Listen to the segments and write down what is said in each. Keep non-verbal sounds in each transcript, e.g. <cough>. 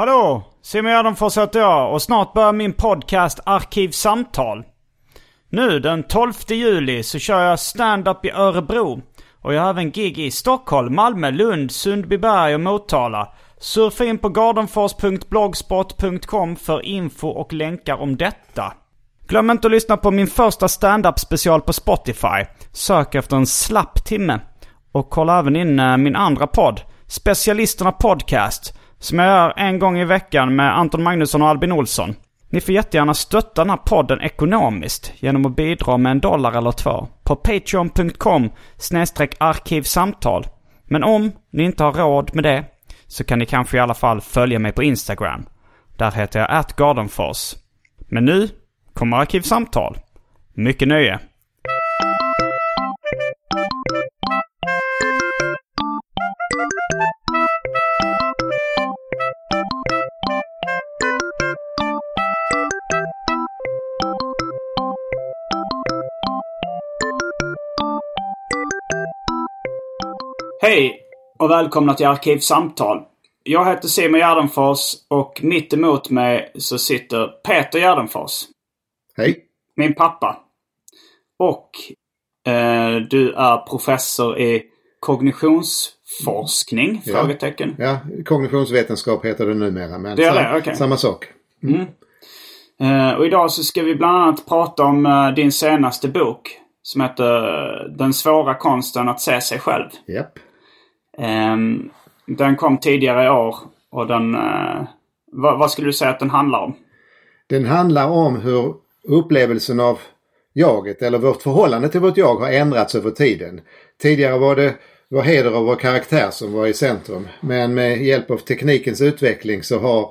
Hallå! Simon Gärdenfors heter jag och snart börjar min podcast Arkivsamtal. Nu den 12 juli så kör jag stand-up i Örebro. Och jag har även gig i Stockholm, Malmö, Lund, Sundbyberg och Motala. Surfa in på gardenfors.blogspot.com för info och länkar om detta. Glöm inte att lyssna på min första stand-up special på Spotify. Sök efter en slapp timme. Och kolla även in eh, min andra podd, Specialisterna Podcast. Som jag gör en gång i veckan med Anton Magnusson och Albin Olsson. Ni får jättegärna stötta den här podden ekonomiskt genom att bidra med en dollar eller två på patreon.com arkivsamtal. Men om ni inte har råd med det så kan ni kanske i alla fall följa mig på Instagram. Där heter jag atgardenfors. Men nu kommer Arkivsamtal. Mycket nöje! Hej och välkomna till Arkivsamtal. Jag heter Simon Gärdenfors och mitt emot mig så sitter Peter Gärdenfors. Hej. Min pappa. Och eh, du är professor i kognitionsforskning? Ja. Frågetecken. Ja, kognitionsvetenskap heter det numera. Men Det är sam- det, okej. samma sak. Eh, och idag så ska vi bland annat prata om eh, din senaste bok. Som heter Den svåra konsten att se sig själv. Japp. Ehm, den kom tidigare i år och den... eh, vad, vad skulle du säga att den handlar om? Den handlar om hur upplevelsen av jaget eller vårt förhållande till vårt jag har ändrats över tiden. Tidigare var det vår heder och vår karaktär som var i centrum. Men med hjälp av teknikens utveckling så har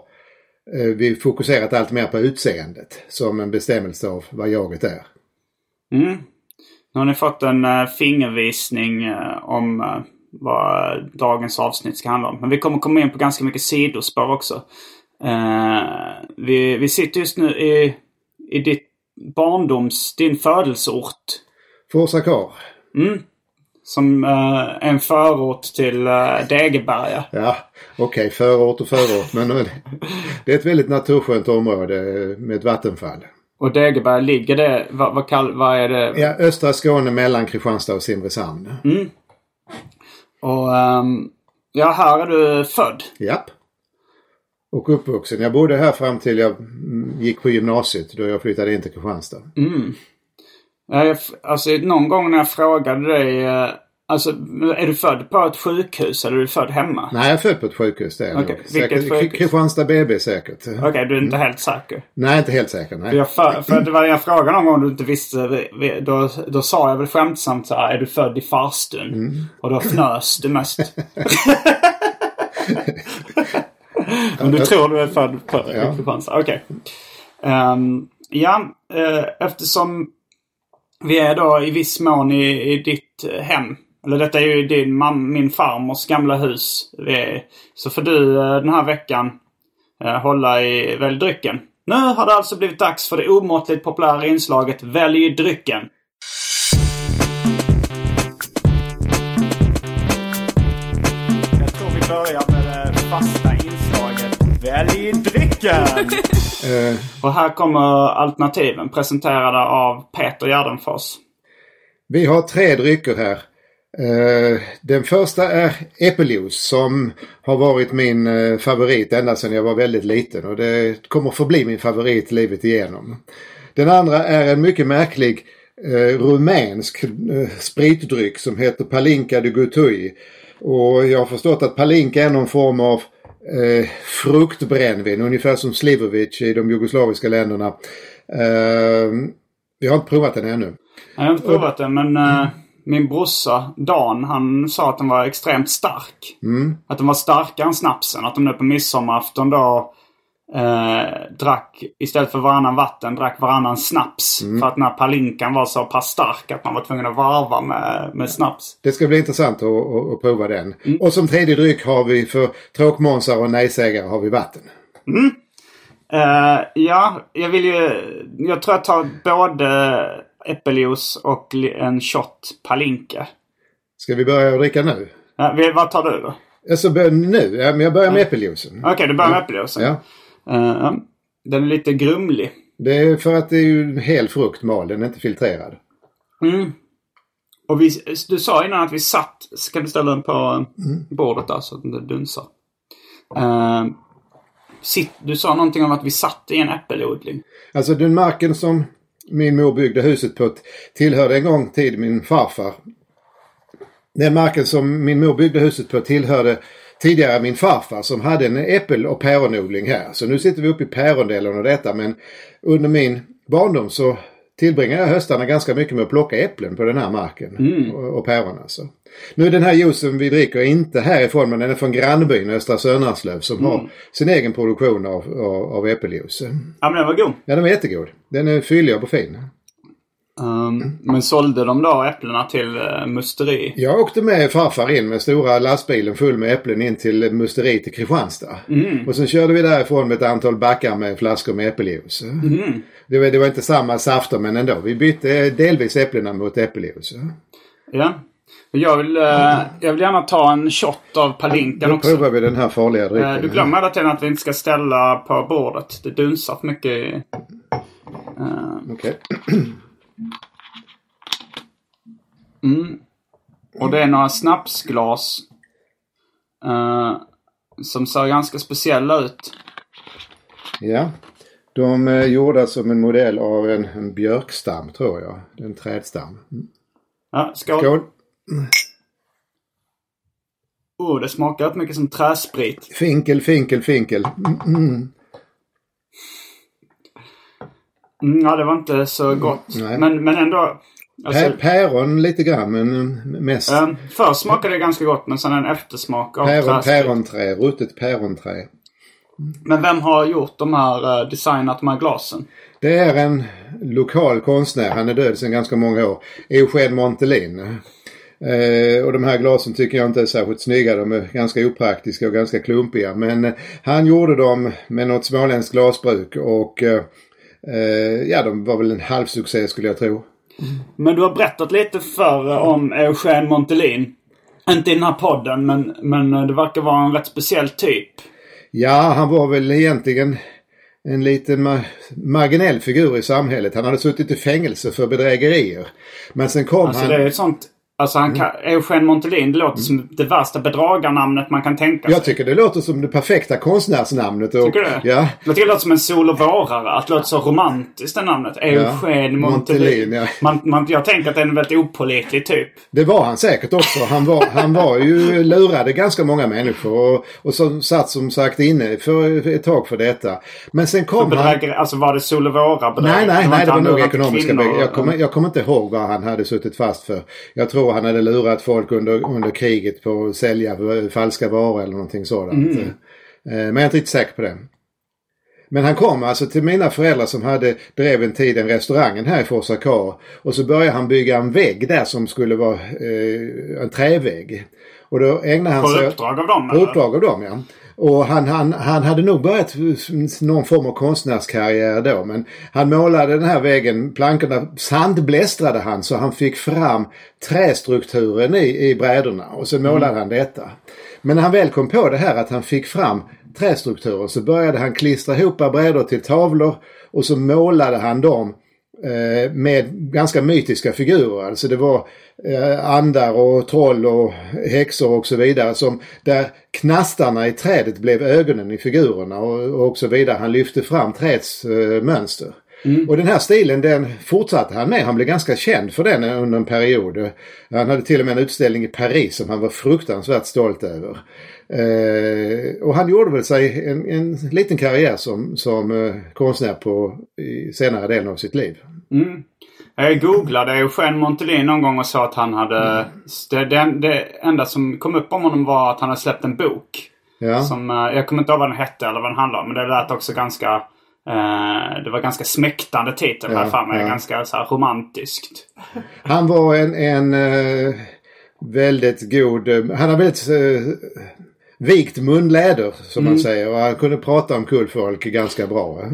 eh, vi fokuserat allt mer på utseendet som en bestämmelse av vad jaget är. Mm. Nu har ni fått en eh, fingervisning om vad dagens avsnitt ska handla om. Men vi kommer komma in på ganska mycket sidospår också. Eh, vi, vi sitter just nu i, i ditt barndoms, din födelseort. Forsakar. Mm. Som eh, en förort till uh, Degeberga. Ja, okej, förort och förort. Men det är ett väldigt naturskönt område med ett vattenfall. Och Degeberga ligger det, vad, vad, kall, vad är det? Ja, östra Skåne mellan Kristianstad och Simrishamn. Och ehm, ja, här är du född. Japp. Och uppvuxen. Jag bodde här fram till jag mm, gick på gymnasiet då jag flyttade in till Kristianstad. Jag, alltså någon gång när jag frågade dig, eh, alltså är du född på ett sjukhus eller är du född hemma? Nej, jag är född på ett sjukhus. Det är nog. vilket Säkert, sjukhus? Kristianstad BB säkert. Okej, du är inte helt säker. Nej, inte helt säker. För Nej. Jag, för, för det var jag frågade någon gång du inte visste. vi- vi- Då, då sa jag väl skämtsamt så här, är du född i farstun? Och då fnös du mest. <laughs> <laughs> Men du tror du är född på Ja. Kristianstad? Okej. Ehm, ja, eh, eftersom vi är då i viss mån i, i ditt hem. Eller detta är ju din mam, min farmors gamla hus. Så får du eh, den här veckan eh, hålla i Välj drycken. Nu har det alltså blivit dags för det omåttligt populära inslaget Välj drycken. Jag tror vi börjar med det fasta inslaget Välj drycken! Eh, Och här kommer alternativen presenterade av Peter Gärdenfors. vi har tre drycker här. Eh, den första är äppeljuice som har varit min eh, favorit ända sedan jag var väldigt liten och det kommer förbli min favorit livet igenom. Den andra är en mycket märklig eh, rumänsk eh, spritdryck som heter Palinka de Gutui. Och jag har förstått att Palinka är någon form av eh, fruktbrännvin, ungefär som Slivovic i de jugoslaviska länderna. Eh, jag har inte provat den ännu. Jag har inte provat den men eh min brorsa Dan han sa att den var extremt stark. Att den var starkare än snapsen. Att de nu på midsommarafton då eh, drack istället för varannan vatten drack varannan snaps. För att den här palinkan var så pass stark att man var tvungen att varva med, med snaps. Det ska bli intressant att, att, att prova den. Och som tredje dryck har vi för tråkmånsar och nejsägare har vi vatten. Eh, ja, jag vill ju... Jag tror jag tar både äppeljuice och en shot palinka. Ska vi börja dricka nu? Ja, vad tar du då? Alltså nu? Ja, men jag börjar med äppeljuicen. Okej, du börjar med äppeljuicen. Ja. Eh, den är lite grumlig. Det är för att det är ju hel frukt mal, den är inte filtrerad. Mm. Och vi, du sa innan att vi satt... Ska du ställa den på bordet där så att den dunsar? Eh, sitt, du sa någonting om att vi satt i en äppelodling. Alltså den marken som min mor byggde huset på tillhörde en gång tid min farfar. Den marken som min mor byggde huset på tillhörde tidigare min farfar som hade en äppel och päronodling här. Så nu sitter vi uppe i pärondelen av detta men under min barndom så tillbringade jag höstarna ganska mycket med att plocka äpplen på den här marken. Och, och päron alltså. Nu den här juicen vi dricker inte härifrån men den är från grannbyn Östra Sönnerslöv som har sin egen produktion av, av, av äppeljuice. Ja, men den var god. Ja, den var jättegod. Den är fyllig och fin. Um, men sålde de då äpplena till uh, musteri? Jag åkte med farfar in med stora lastbilen full med äpplen in till musteri till Kristianstad. Och sen körde vi därifrån med ett antal backar med flaskor med äppeljuice. Det, var, det var inte samma safter men ändå. Vi bytte delvis äpplena mot äppeljuice. Ja. Jag vill, eh, jag vill gärna ta en shot av palinkan Då också. provar vi den här farliga Eh, drycken. du glömmer hela tiden att vi inte ska ställa på bordet. Det dunsar för mycket. i- Okej. <clears throat> Och det är några snapsglas. eh, som ser ganska speciella ut. Ja. De är gjorda som en modell av en, en björkstam tror jag. En trädstam. Mm. Ja, skål. Skål! Oh, det smakar rätt mycket som träsprit. Finkel, finkel, finkel. Mm, mm. Mm, ja, det var inte så gott. nej. Men, men ändå. Alltså, Pä- Päron lite grann men mm, mest eh, först smakade det ganska gott men sen en eftersmak av päron, päronträ. Ruttet päronträ. Men vem har gjort de här, uh, designat de här glasen? Det är en lokal konstnär. Han är död sedan ganska många år. Eugen Montelin. Eh, och de här glasen tycker jag inte är särskilt snygga. De är ganska opraktiska och ganska klumpiga. Men eh, han gjorde dem med något småländskt glasbruk och eh, eh, ja, de var väl en halvsuccé skulle jag tro. Men du har berättat lite förr om Eugen Montelin. Inte i den här podden men, men eh, det verkar vara en rätt speciell typ. Ja, han var väl egentligen en liten ma- marginell figur i samhället. Han hade suttit i fängelse för bedrägerier. Men sen kom Alltså han... det är ett sånt... Alltså han kan, Eugen Montelin, det låter som det värsta bedragarnamnet man kan tänka sig. Jag tycker det låter som det perfekta konstnärsnamnet. Och, Tycker du? Ja. Jag tycker det låter som en sol och vårare. Att det låter så romantiskt det namnet. Eugen Montelin, Montelin. ja. Man, man, jag tänker att det är en väldigt opålitlig typ. Det var han säkert också. Han var, han var ju <laughs> lurade ganska många människor och, och som satt som sagt inne för ett tag för detta. Men sen kom han... Bedrägeri, alltså var det sol och våra bedrägeri? Nej, nej, nej, det var nog han ekonomiska. Jag kommer, jag kommer inte ihåg vad han hade suttit fast för. Jag tror han hade lurat folk under, under kriget på att sälja falska varor eller någonting sådant. Eh, Men jag är inte riktigt säker på det. Men han kom alltså till mina föräldrar som hade drev en tid en restaurangen här i Forsakar. Och så började han bygga en vägg där som skulle vara eh, en trävägg. Och då ägnade han På sig... uppdrag av dem På eller? uppdrag av dem ja. Och han, han, han hade nog börjat någon form av konstnärskarriär då. Men han målade den här väggen, plankorna sandblästrade han så han fick fram trästrukturen i, i brädorna. Och så målade han detta. Men när han väl kom på det här att han fick fram trästrukturen så började han klistra ihop brädor till tavlor och så målade han dem Eh, med ganska mytiska figurer. Alltså det var eh, andar och troll och häxor och så vidare. Som, där knastarna i trädet blev ögonen i figurerna och, och så vidare. Han lyfte fram träets mönster. Mm. Och den här stilen den fortsatte han med. Han blev ganska känd för den under en period. Han hade till och med en utställning i Paris som han var fruktansvärt stolt över. Eh, och han gjorde väl sig en, en liten karriär som, som eh, konstnär på i senare delen av sitt liv. Mm. Jag googlade Eugène Montelin någon gång och sa att han hade... Mm. Det, det, det, enda som kom upp om honom var att han hade släppt en bok. Ja. Som, eh, jag kommer inte ihåg vad den hette eller vad den handlade om. Men det lät också ganska... Eh, det var ganska smäktande titel ja, för mig. Ja. Ganska så här romantiskt. Han var en, en uh, väldigt god... Uh, han har väldigt uh, vikt munläder som mm. man säger. Och han kunde prata om kullfolk ganska bra. <laughs>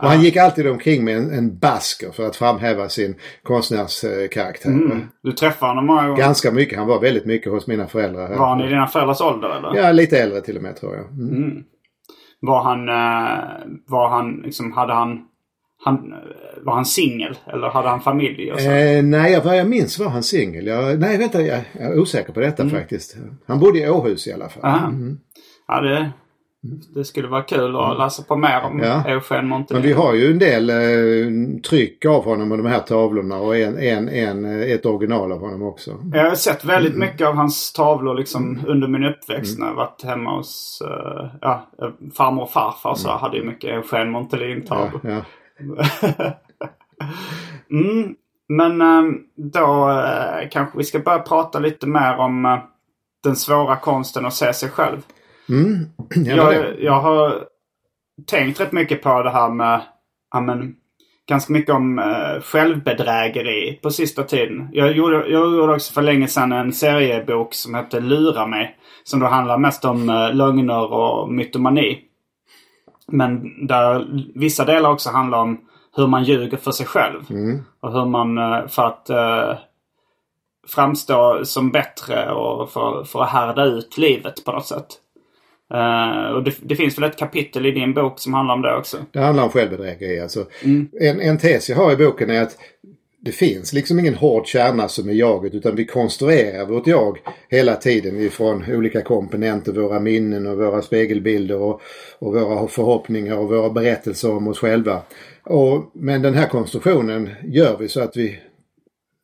Och han gick alltid omkring med en, en basker för att framhäva sin konstnärskaraktär. Mm. Du träffade honom många gånger? Ganska mycket. Han var väldigt mycket hos mina föräldrar. Var han i dina föräldrars ålder eller? Ja, lite äldre till och med tror jag. Mm. Var han, eh, var han, liksom, hade han han, var han singel eller hade han familj? Eh, nej, vad jag minns var han singel. Nej, vänta, jag, jag, är osäker på detta mm. faktiskt. Han bodde i Åhus i alla fall. Mm. Ja, det, det skulle vara kul att mm. läsa på mer om ja. Eugen Montenegro. Men vi har ju en del eh, tryck av honom och de här tavlorna och en, en, en, ett original av honom också. Jag har sett väldigt mm. mycket av hans tavlor liksom mm. under min uppväxt mm. när jag varit hemma hos uh, ja, farmor och farfar så mm. hade ju mycket Eugen Montelin-tavlor. <laughs> Ja, mm. Men uh, då uh, kanske vi ska börja prata lite mer om den svåra konsten att se sig själv. Mm. <clears throat> Jag, jag, har tänkt rätt mycket på det här med amen, ganska mycket om uh, självbedrägeri på sista tiden. Jag gjorde, jag gjorde också för länge sedan en seriebok som hette Lura mig. Som då handlar mest om uh, lögner och mytomani. Men där vissa delar också handlar om hur man ljuger för sig själv. Mm. Och hur man uh, för att uh, framstå som bättre och för, för att härda ut livet på något sätt. Uh, och det, det, finns väl ett kapitel i din bok som handlar om det också? Det handlar om självbedrägeri. Alltså, mm. en, en tes jag har i boken är att det finns liksom ingen hård kärna som är jaget utan vi konstruerar vårt jag hela tiden ifrån olika komponenter, våra minnen och våra spegelbilder och, och våra förhoppningar och våra berättelser om oss själva. Och, men den här konstruktionen gör vi så att vi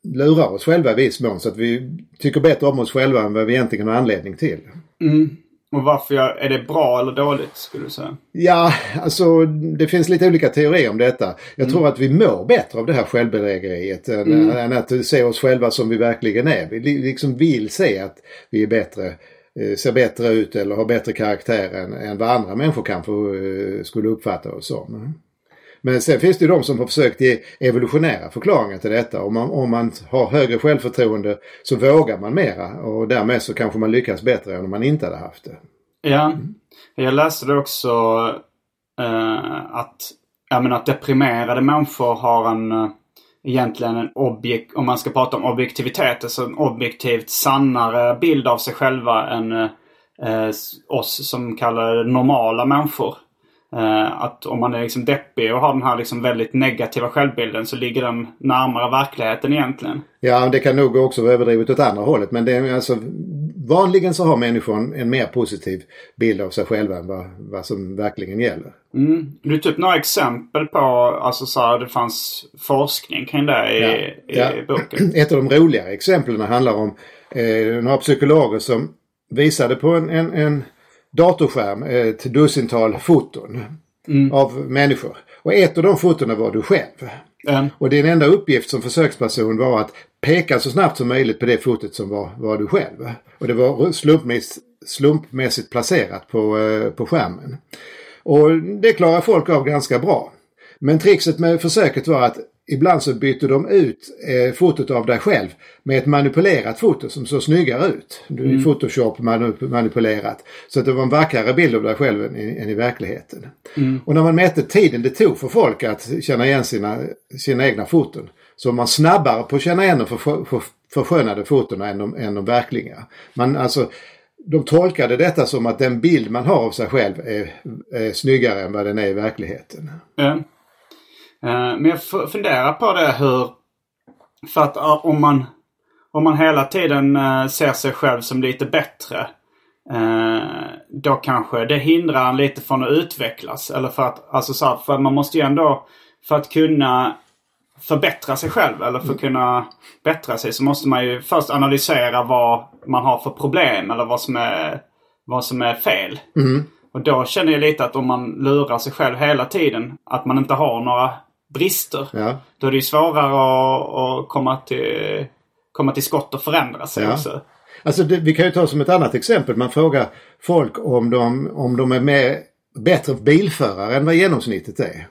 lurar oss själva i viss mån så att vi tycker bättre om oss själva än vad vi egentligen har anledning till. Mm. Och varför jag, är det bra eller dåligt skulle du säga? Ja, alltså det finns lite olika teorier om detta. Jag mm. tror att vi mår bättre av det här självbedrägeriet än, mm. än att se oss själva som vi verkligen är. Vi liksom vill se att vi är bättre, eh, ser bättre ut eller har bättre karaktär än, än vad andra människor kanske eh, skulle uppfatta oss som. Men sen finns det ju de som har försökt ge evolutionära förklaringar till detta. Om man, om man har högre självförtroende så vågar man mera och därmed så kanske man lyckas bättre än om man inte hade haft det. Ja, jag läste det också eh, att, jag menar, att deprimerade människor har en eh, egentligen en objekt, om man ska prata om objektivitet, alltså en objektivt sannare bild av sig själva än eh, eh oss som kallar det normala människor. Uh, att om man är liksom deppig och har den här liksom väldigt negativa självbilden så ligger den närmare verkligheten egentligen. Ja, det kan nog också vara överdrivet åt andra hållet. Men det är alltså vanligen så har människor en mer positiv bild av sig själva än vad, vad som verkligen gäller. Mm. Du typ några exempel på, alltså så här, det fanns forskning kring det i, ja, i ja. boken? <clears throat> Ett av de roligare exemplen handlar om eh, några psykologer som visade på en, en, en datorskärm ett dussintal foton mm. av människor. Och ett av de fotona var du själv. Mm. Och din enda uppgift som försöksperson var att peka så snabbt som möjligt på det fotot som var, var du själv. Och det var slumpmässigt, slumpmässigt placerat på, eh, på skärmen. Och det klarar folk av ganska bra. Men trixet med försöket var att ibland så bytte de ut eh, fotot av dig själv med ett manipulerat foto som såg snyggare ut. Du mm. Photoshop manipulerat. Så att det var en vackrare bild av dig själv än i, än i verkligheten. Mm. Och när man mätte tiden det tog för folk att känna igen sina, sina egna foton. Så var man snabbare på att känna igen de för, för, förskönade fotona än de, än de verkliga. Man, alltså, de tolkade detta som att den bild man har av sig själv är, är snyggare än vad den är i verkligheten. Mm. Eh, men jag funderar på det hur... För att om man, om man hela tiden eh, ser sig själv som lite bättre. eh, då kanske det hindrar en lite från att utvecklas. Eller för att, alltså så här, för man måste ju ändå, för att kunna förbättra sig själv eller för att kunna bättra sig så måste man ju först analysera vad man har för problem eller vad som är, vad som är fel. Och då känner jag lite att om man lurar sig själv hela tiden att man inte har några brister. Ja. Då är det ju svårare att, att komma, till, komma till skott och förändra sig Ja. också. Alltså det, vi kan ju ta som ett annat exempel. Man frågar folk om de, om de är med, bättre bilförare än vad genomsnittet är.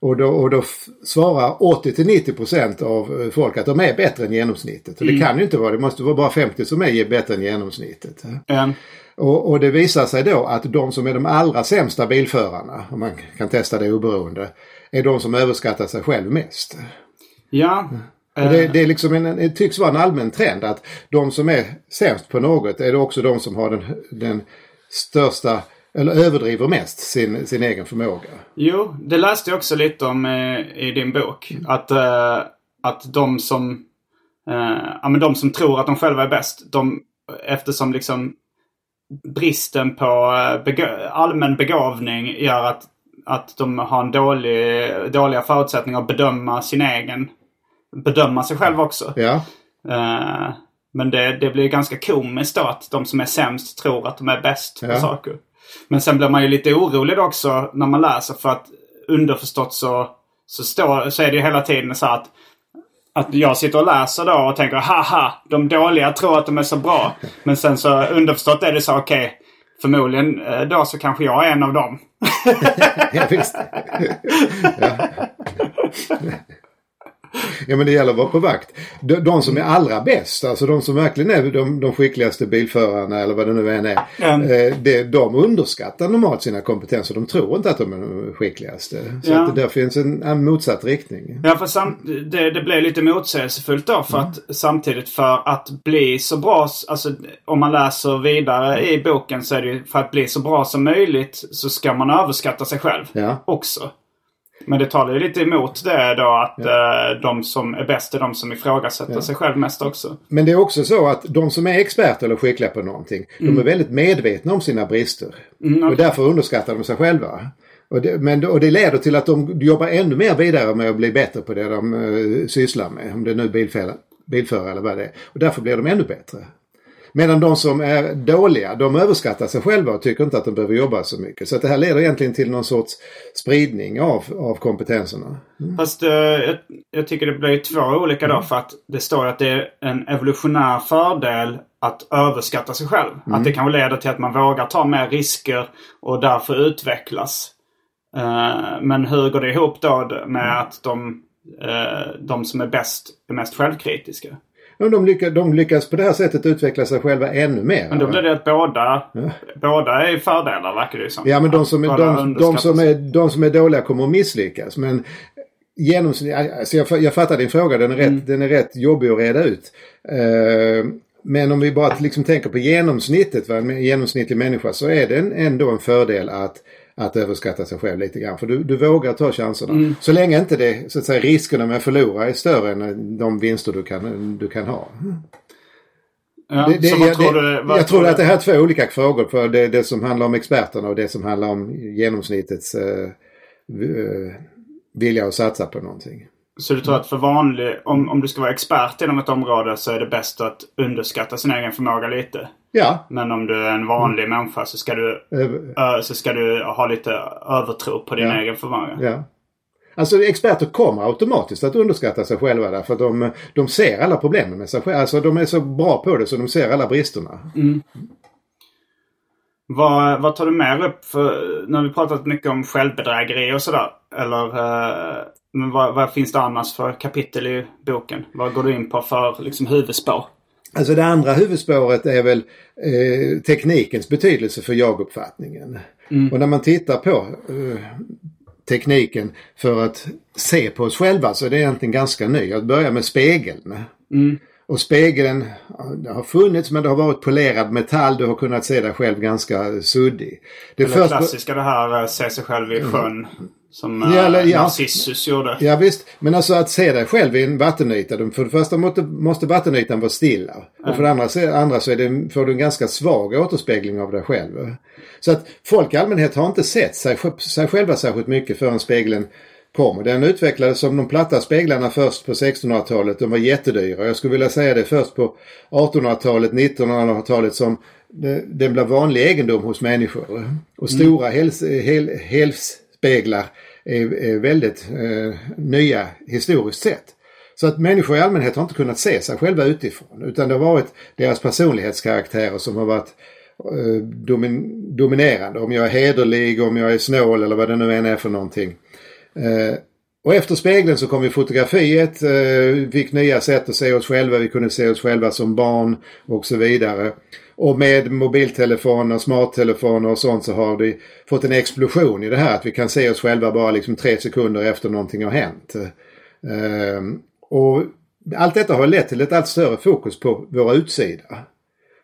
Och då, och då svarar 80 till 90 procent av eh, folk att de är bättre än genomsnittet. Och det kan ju inte vara, det måste vara bara 50 som är bättre än genomsnittet. Eh, Och, och det visar sig då att de som är de allra sämsta bilförarna, om man kan testa det oberoende, är de som överskattar sig själv mest. ja. Det, det, är liksom en, det tycks vara en allmän trend att de som är sämst på något är det också de som har den, den största, eller överdriver mest sin, sin egen förmåga. Jo, det läste jag också lite om eh, i din bok. Att, eh, att de som eh, ja, men de som tror att de själva är bäst, de, eftersom liksom bristen på eh, bega- allmän begåvning gör att, att de har en dålig, dåliga förutsättningar att bedöma sin egen, bedöma sig själv också. Ja, Eh, men det, det blir ganska komiskt då att de som är sämst tror att de är bäst på Ja. saker. Men sen blir man ju lite orolig också när man läser för att underförstått så, så, står, så är det ju hela tiden så att att jag sitter och läser då och tänker haha, de dåliga tror att de är så bra. Men sen så underförstått är det så okej, förmodligen eh, då så kanske jag är en av dem. <laughs> ja visst. <laughs> ja. Ja men det gäller att vara på vakt. De, de som är allra bäst, alltså de som verkligen är de, de skickligaste bilförarna eller vad det nu än är. Mm. Eh, det, de underskattar normalt sina kompetenser. De tror inte att de är de skickligaste. Så Ja. att det där finns en, en motsatt riktning. Ja, för sam- det, det blir lite motsägelsefullt då. För att samtidigt för att bli så bra, alltså om man läser vidare i boken så är det ju för att bli så bra som möjligt så ska man överskatta sig själv Ja. också. Men det talar ju lite emot det då att eh, de som är bäst är de som ifrågasätter sig själv mest också. Men det är också så att de som är experter eller skickliga på någonting, de är väldigt medvetna om sina brister. Och därför underskattar de sig själva. Och det, men, och det leder till att de jobbar ännu mer vidare med att bli bättre på det de uh, sysslar med. Om det nu är bilförare, bilförare eller vad det är. Och därför blir de ännu bättre. Medan de som är dåliga, de överskattar sig själva och tycker inte att de behöver jobba så mycket. Så det här leder egentligen till någon sorts spridning av, av kompetenserna. Fast eh, jag, jag tycker det blir två olika då. För att det står att det är en evolutionär fördel att överskatta sig själv. Att det kan leda till att man vågar ta mer risker och därför utvecklas. Eh, men hur går det ihop då med att de, eh, de som är bäst är mest självkritiska? Men de, lyckas, de lyckas på det här sättet utveckla sig själva ännu mer. Men då blir det att båda, båda är fördelar verkar det ju som. Ja men de som, är, de, de, som är, de som är dåliga kommer att misslyckas. Men genomsnitt, alltså jag, jag fattar din fråga, den är rätt, den är rätt jobbig att reda ut. Eh, men om vi bara liksom tänker på genomsnittet, va, en genomsnittlig människa, så är det en, ändå en fördel att, att överskatta sig själv lite grann. För du, du vågar ta chanserna. Så länge inte det, så att säga, riskerna med att förlora är större än de vinster du kan, du kan ha. Ja, Det, det, jag, tror det, jag tror att det här är två olika frågor. För det, det som handlar om experterna och det som handlar om genomsnittets eh, eh, vilja att satsa på någonting. Så du tror att för vanlig, om, om du ska vara expert inom ett område så är det bäst att underskatta sin egen förmåga lite. Ja, Men om du är en vanlig människa så ska du, så ska du ha lite övertro på din Ja. egen förmåga. ja. Alltså experter kommer automatiskt att underskatta sig själva därför att de, de ser alla problemen med sig själva. Alltså de är så bra på det så de ser alla bristerna. Vad, vad tar du mer upp? För, nu har vi pratat mycket om självbedrägeri och sådär. Eller men vad, vad finns det annars för kapitel i boken? Vad går du in på för liksom, huvudspår? Alltså det andra huvudspåret är väl eh, teknikens betydelse för jaguppfattningen. Och när man tittar på eh, tekniken för att se på oss själva så är det egentligen ganska ny. Att börja med spegeln. Och spegeln ja, har funnits men det har varit polerad metall. Du har kunnat se dig själv ganska suddig. Det först- klassiska det här eh, se sig själv i sjön. Som ja, eller, ja. Narcissus gjorde. Ja visst. Men alltså att se dig själv i en vattenyta. För det första måste, måste vattenytan vara stilla. Mm. Och för det andra, andra så är det, får du en ganska svag återspegling av dig själv. Så att folk i allmänhet har inte sett sig, sig själva särskilt mycket förrän spegeln kom. Den utvecklades som de platta speglarna först på 1600-talet. De var jättedyra. Jag skulle vilja säga det först på 1800-talet, 1900-talet som den blev vanlig egendom hos människor. Och stora mm. helspeglar är, är väldigt eh, nya historiskt sett. Så att människor i allmänhet har inte kunnat se sig själva utifrån utan det har varit deras personlighetskaraktärer som har varit eh, domin dominerande. Om jag är hederlig, om jag är snål eller vad det nu än är för någonting. Eh, och efter spegeln så kom ju fotografiet, eh, fick nya sätt att se oss själva. Vi kunde se oss själva som barn och så vidare. Och med mobiltelefoner, smarttelefoner och sånt så har vi fått en explosion i det här att vi kan se oss själva bara liksom tre sekunder efter någonting har hänt. Eh, och allt detta har lett till ett allt större fokus på våra utsida.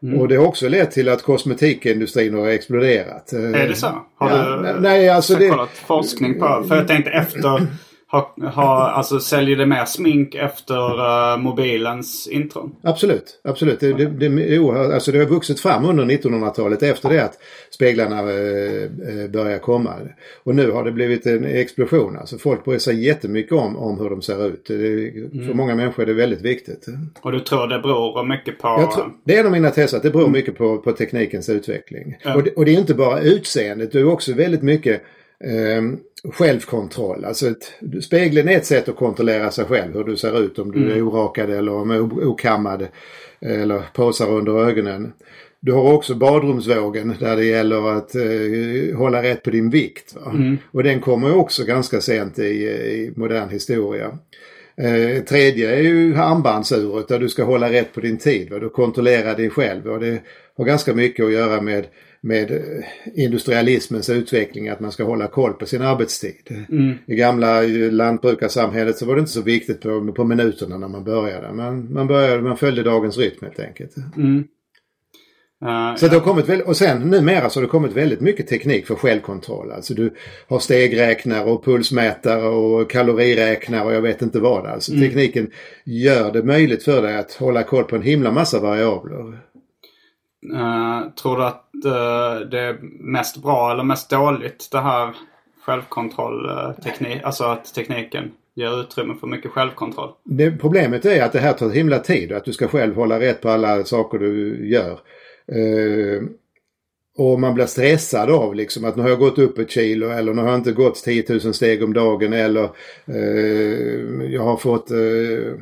Mm. Och det har också lett till att kosmetikindustrin har exploderat. Är det så? Har ja, du nej, alltså det, kollat forskning på? För jag tänkte efter ha, ha, alltså, säljer det mer smink efter uh, mobilens intrång? Absolut, absolut. Det, det, det, alltså det har vuxit fram under 1900-talet efter det att speglarna uh, började komma. Och nu har det blivit en explosion. Alltså folk bryr sig jättemycket om, om hur de ser ut. Mm. För många människor är det väldigt viktigt. Och du tror det beror mycket på? Tror, det är en av mina teser att det beror mycket på, på teknikens utveckling. Mm. Och, det, och det är inte bara utseendet, det är också väldigt mycket um, självkontroll. Alltså ett, spegeln är ett sätt att kontrollera sig själv. Hur du ser ut om du mm. är orakad eller om okammad. Eller påsar under ögonen. Du har också badrumsvågen där det gäller att eh, hålla rätt på din vikt. Mm. Och den kommer också ganska sent i, i modern historia. Eh, tredje är ju armbandsuret där du ska hålla rätt på din tid. Va? Du kontrollerar dig själv och det har ganska mycket att göra med med eh, industrialismens utveckling att man ska hålla koll på sin arbetstid. Mm. I gamla eh, lantbrukarsamhället så var det inte så viktigt på, på minuterna när man började. Man, man, började, man följde dagens rytm helt enkelt. Mm. Uh, så det har kommit och sen numera så har det kommit väldigt mycket teknik för självkontroll. Alltså du har stegräknare och pulsmätare och kaloriräknare och jag vet inte vad. Alltså mm. tekniken gör det möjligt för dig att hålla koll på en himla massa variabler. Eh, tror du att uh, det är mest bra eller mest dåligt det här självkontrollteknik, alltså att tekniken ger utrymme för mycket självkontroll? Det, problemet är att det här tar himla tid och att du ska själv hålla rätt på alla saker du gör. Uh, och man blir stressad av liksom att nu har jag gått upp ett kilo eller nu har jag inte gått 10 000 steg om dagen eller jag har fått Eh,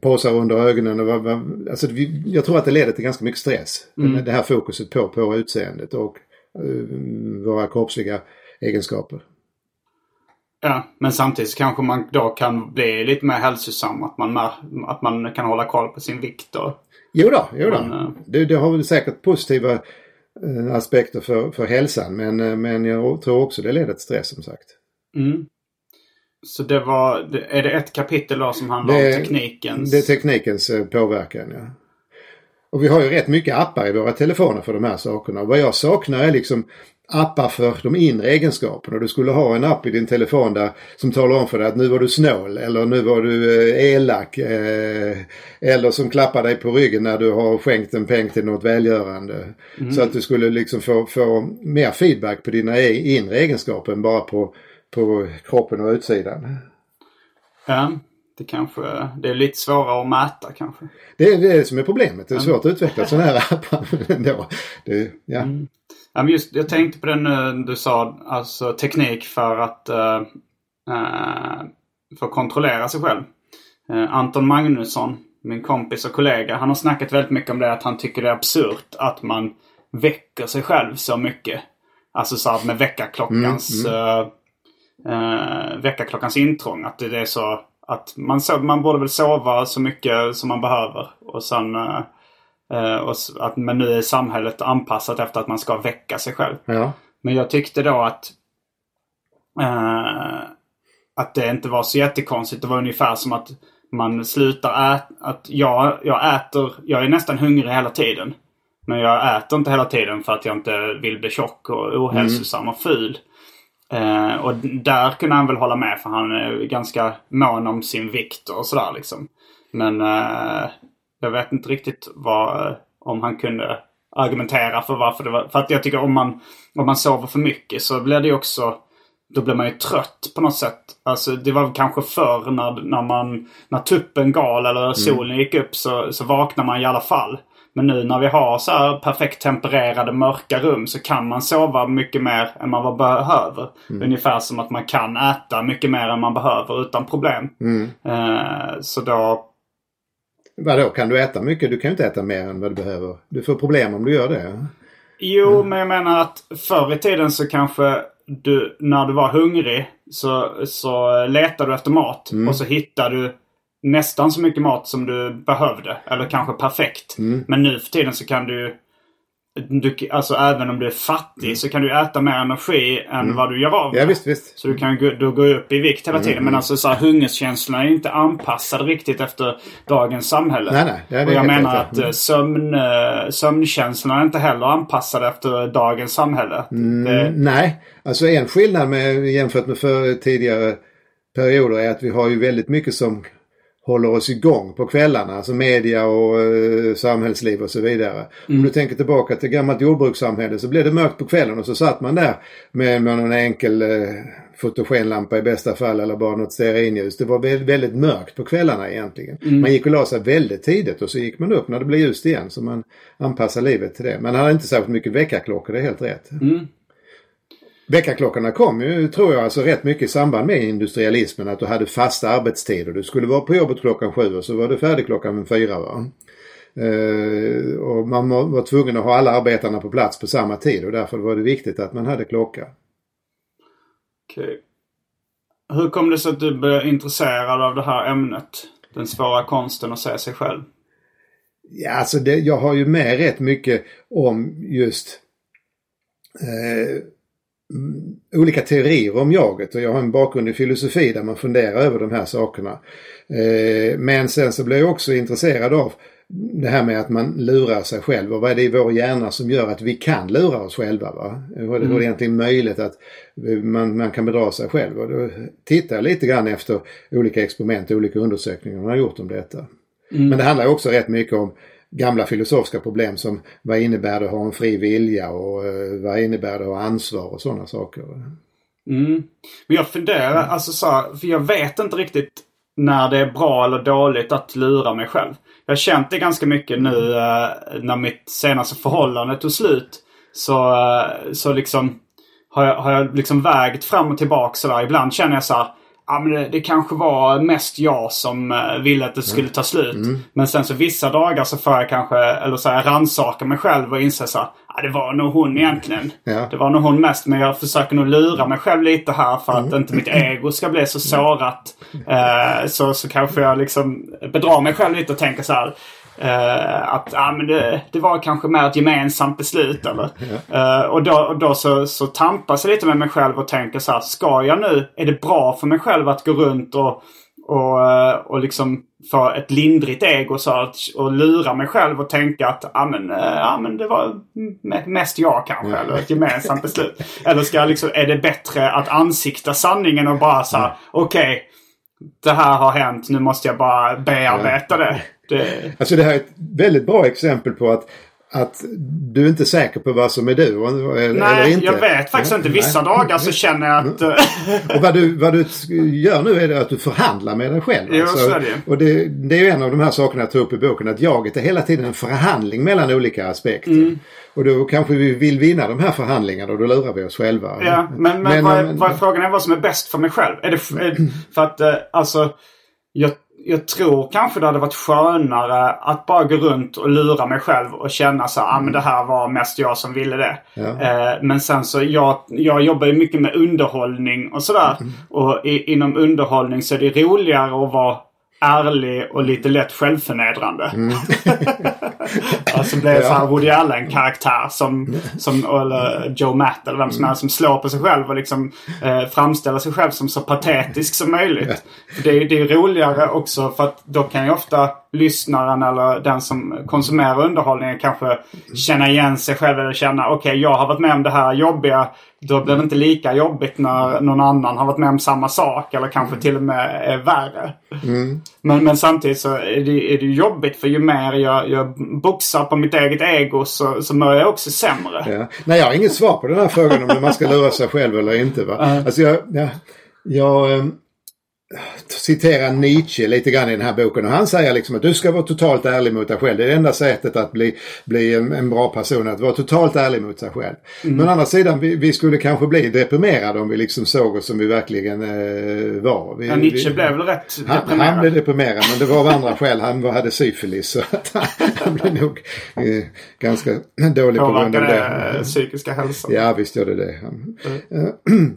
påsar under ögonen. Och, alltså, jag tror att det leder till ganska mycket stress. Mm. Det här fokuset på, på utseendet och uh, våra kroppsliga egenskaper. Ja, men samtidigt kanske man då kan bli lite mer hälsosam. Att man, att man kan hålla koll på sin vikt. Och, jo då, jo då. Men, uh, det, det, har väl säkert positiva aspekter för, för hälsan. Men, men jag tror också det leder till stress som sagt. Mm. Så det var, är det ett kapitel då som handlar det, om teknikens? Det är teknikens eh, påverkan ja. Och vi har ju rätt mycket appar i våra telefoner för de här sakerna. Och vad jag saknar är liksom appar för de inre egenskaperna. Du skulle ha en app i din telefon där som talar om för dig att nu var du snål eller nu var du eh, elak. Eh, eller som klappar dig på ryggen när du har skänkt en peng till något välgörande. Mm. Så att du skulle liksom få, få mer feedback på dina e-, inre egenskaper än bara på på kroppen och utsidan. Ja, det kanske det är lite svårare att mäta kanske. Det är det som är problemet. Det är svårt att utveckla sådana här appar <laughs> ändå. Det, ja. Mm. ja just, jag tänkte på det nu du sa, alltså teknik för att uh, uh, för att kontrollera sig själv. Uh, Anton Magnusson, min kompis och kollega, han har snackat väldigt mycket om det att han tycker det är absurt att man väcker sig själv så mycket. Alltså så här med väckarklockans mm, mm eh, väckarklockans intrång. Att det är så att man, so man borde väl sova så mycket som man behöver. Och sen eh, eh, och att, men nu är samhället anpassat efter att man ska väcka sig själv. Ja. Men jag tyckte då att eh, att det inte var så jättekonstigt. Det var ungefär som att man slutar äta. Att jag, jag äter, jag är nästan hungrig hela tiden. Men jag äter inte hela tiden för att jag inte vill bli tjock och ohälsosam och ful. Eh, och där kunde han väl hålla med för han är ganska mån om sin vikt och sådär liksom. Men eh, jag vet inte riktigt vad, om han kunde argumentera för varför det var. För att jag tycker om man, om man sover för mycket så blir det ju också då blir man ju trött på något sätt. Alltså det var kanske förr när, när man när tuppen gal eller solen gick upp så, så vaknar man i alla fall. Men nu när vi har så här perfekt tempererade mörka rum så kan man sova mycket mer än man behöver. Ungefär som att man kan äta mycket mer än man behöver utan problem. Eh, så då... Vadå, kan du äta mycket? Du kan ju inte äta mer än vad du behöver. Du får problem om du gör det. Jo, men jag menar att förr i tiden så kanske du, när du var hungrig så, så letade du efter mat. Och så hittade du nästan så mycket mat som du behövde. Eller kanske perfekt. Men nu för tiden så kan du, du alltså även om du är fattig så kan du äta mer energi än vad du gör av med. Ja, visst, visst. Så du kan gå, du går upp i vikt hela tiden. Men alltså så här, hungerskänslorna är inte anpassade riktigt efter dagens samhälle. Nej, nej, är och jag menar att ja. eh, sömn, eh, sömnkänslorna är inte heller anpassade efter dagens samhälle. Det, Nej, alltså en skillnad med, jämfört med för tidigare perioder är att vi har ju väldigt mycket som håller oss igång på kvällarna. Alltså media och eh, samhällsliv och så vidare. Om du tänker tillbaka till gammalt jordbrukssamhälle så blev det mörkt på kvällen och så satt man där med, med någon enkel eh, fotogenlampa i bästa fall eller bara något stearinljus. Det var väldigt, väldigt mörkt på kvällarna egentligen. Man gick och la sig väldigt tidigt och så gick man upp när det blev ljust igen. Så man anpassar livet till det. Man hade inte särskilt mycket väckarklockor, det är helt rätt. Väckarklockorna kom ju, tror jag, alltså rätt mycket i samband med industrialismen. Att du hade fasta arbetstider. Du skulle vara på jobbet klockan sju och så var du färdig klockan fyra. Va? Eh, och man var tvungen att ha alla arbetarna på plats på samma tid och därför var det viktigt att man hade klocka. Okej. Hur kom det sig att du blev intresserad av det här ämnet? Den svåra konsten att se sig själv. Ja, alltså det, jag har ju med rätt mycket om just eh, olika teorier om jaget och jag har en bakgrund i filosofi där man funderar över de här sakerna. Eh, men sen så blev jag också intresserad av det här med att man lurar sig själv och vad är det i vår hjärna som gör att vi kan lura oss själva? Va? Hur är det hur är det egentligen möjligt att man, man kan bedra sig själv? Och då tittar jag lite grann efter olika experiment och olika undersökningar man har gjort om detta. Men det handlar också rätt mycket om gamla filosofiska problem som vad innebär det att ha en fri vilja och eh, vad innebär det att ha ansvar och sådana saker. Mm. Men jag funderar, alltså så här, för jag vet inte riktigt när det är bra eller dåligt att lura mig själv. Jag har känt det ganska mycket nu eh, när mitt senaste förhållande tog slut. Så, eh, så liksom har jag, har jag liksom vägt fram och tillbaka sådär. Ibland känner jag så här, Ja, men det, det kanske var mest jag som eh, ville att det skulle ta slut. Men sen så vissa dagar så får jag kanske, eller så här, rannsaka mig själv och inse så här, ja, det var nog hon egentligen. Ja. Det var nog hon mest. Men jag försöker nog lura mig själv lite här för att inte mitt ego ska bli så sårat. Eh, så, så kanske jag liksom bedrar mig själv lite och tänker så här. Eh, att ja, men det, det var kanske mer ett gemensamt beslut. Eller? Eh, och då, och då så, så tampas jag lite med mig själv och tänker så här. Ska jag nu, är det bra för mig själv att gå runt och, och, eh, och liksom få ett lindrigt ego så att, och lura mig själv och tänka att ja, men, ja, men det var me- mest jag kanske. Eller ett gemensamt beslut. Eller ska jag liksom, är det bättre att ansikta sanningen och bara så här, okej. det här har hänt, nu måste jag bara bearbeta det. Det Alltså det här är ett väldigt bra exempel på att, att du är inte säker på vad som är du eller eller nej, inte. jag vet faktiskt Ja, inte. Vissa nej. dagar så känner jag att... eh, Och vad du, vad du gör nu är att du förhandlar med dig själv. Jo, alltså. så är det. Och det, det är ju en av de här sakerna jag tar upp i boken. Att jaget är hela tiden en förhandling mellan olika aspekter. Mm. Och då kanske vi vill vinna de här förhandlingarna och då lurar vi oss själva. Ja, men, men, vad, är, men- vad är frågan är vad som är bäst för mig själv. Är det, är, för att eh, alltså, jag, jag tror kanske det hade varit skönare att bara gå runt och lura mig själv och känna så här, ah, men det här var mest jag som ville det. Ja. Eh, men sen så, jag, jag jobbar ju mycket med underhållning och sådär. Och i, inom underhållning så är det roligare att vara ärlig och lite lätt självförnedrande. <laughs> Alltså blir så här Woody Allen-karaktär som, som eller Joe Matt eller vem som helst som slår på sig själv och liksom eh, framställer sig själv som så patetisk som möjligt. För det, är- det är roligare också för att då kan ju ofta lyssnaren eller den som konsumerar underhållningen kanske känna igen sig själv eller känna okej jag har varit med om det här jobbiga. Då blir det inte lika jobbigt när någon annan har varit med om samma sak eller kanske till och med är värre. Men, men samtidigt så är det, är det jobbigt för ju mer jag, jag boxar på mitt eget ego så, så mår jag också sämre. Ja. Nej, jag har inget svar på den här frågan om man ska lura sig själv eller inte. Va? Alltså jag, jag, jag eh, citerar Nietzsche lite grann i den här boken och han säger liksom att du ska vara totalt ärlig mot dig själv. Det är det enda sättet att bli, bli en, en bra person, att vara totalt ärlig mot sig själv. Men å andra sidan, vi, vi skulle kanske bli deprimerade om vi liksom såg oss som vi verkligen eh, var. Vi, Ja, Nietzsche vi, blev väl rätt han, deprimerad. han blev deprimerad men det var av andra skäl. Han var- hade syfilis så att han, han blev nog eh, ganska dålig på grund av det. det psykiska hälsan. Ja visst gör det det. <clears throat> Han,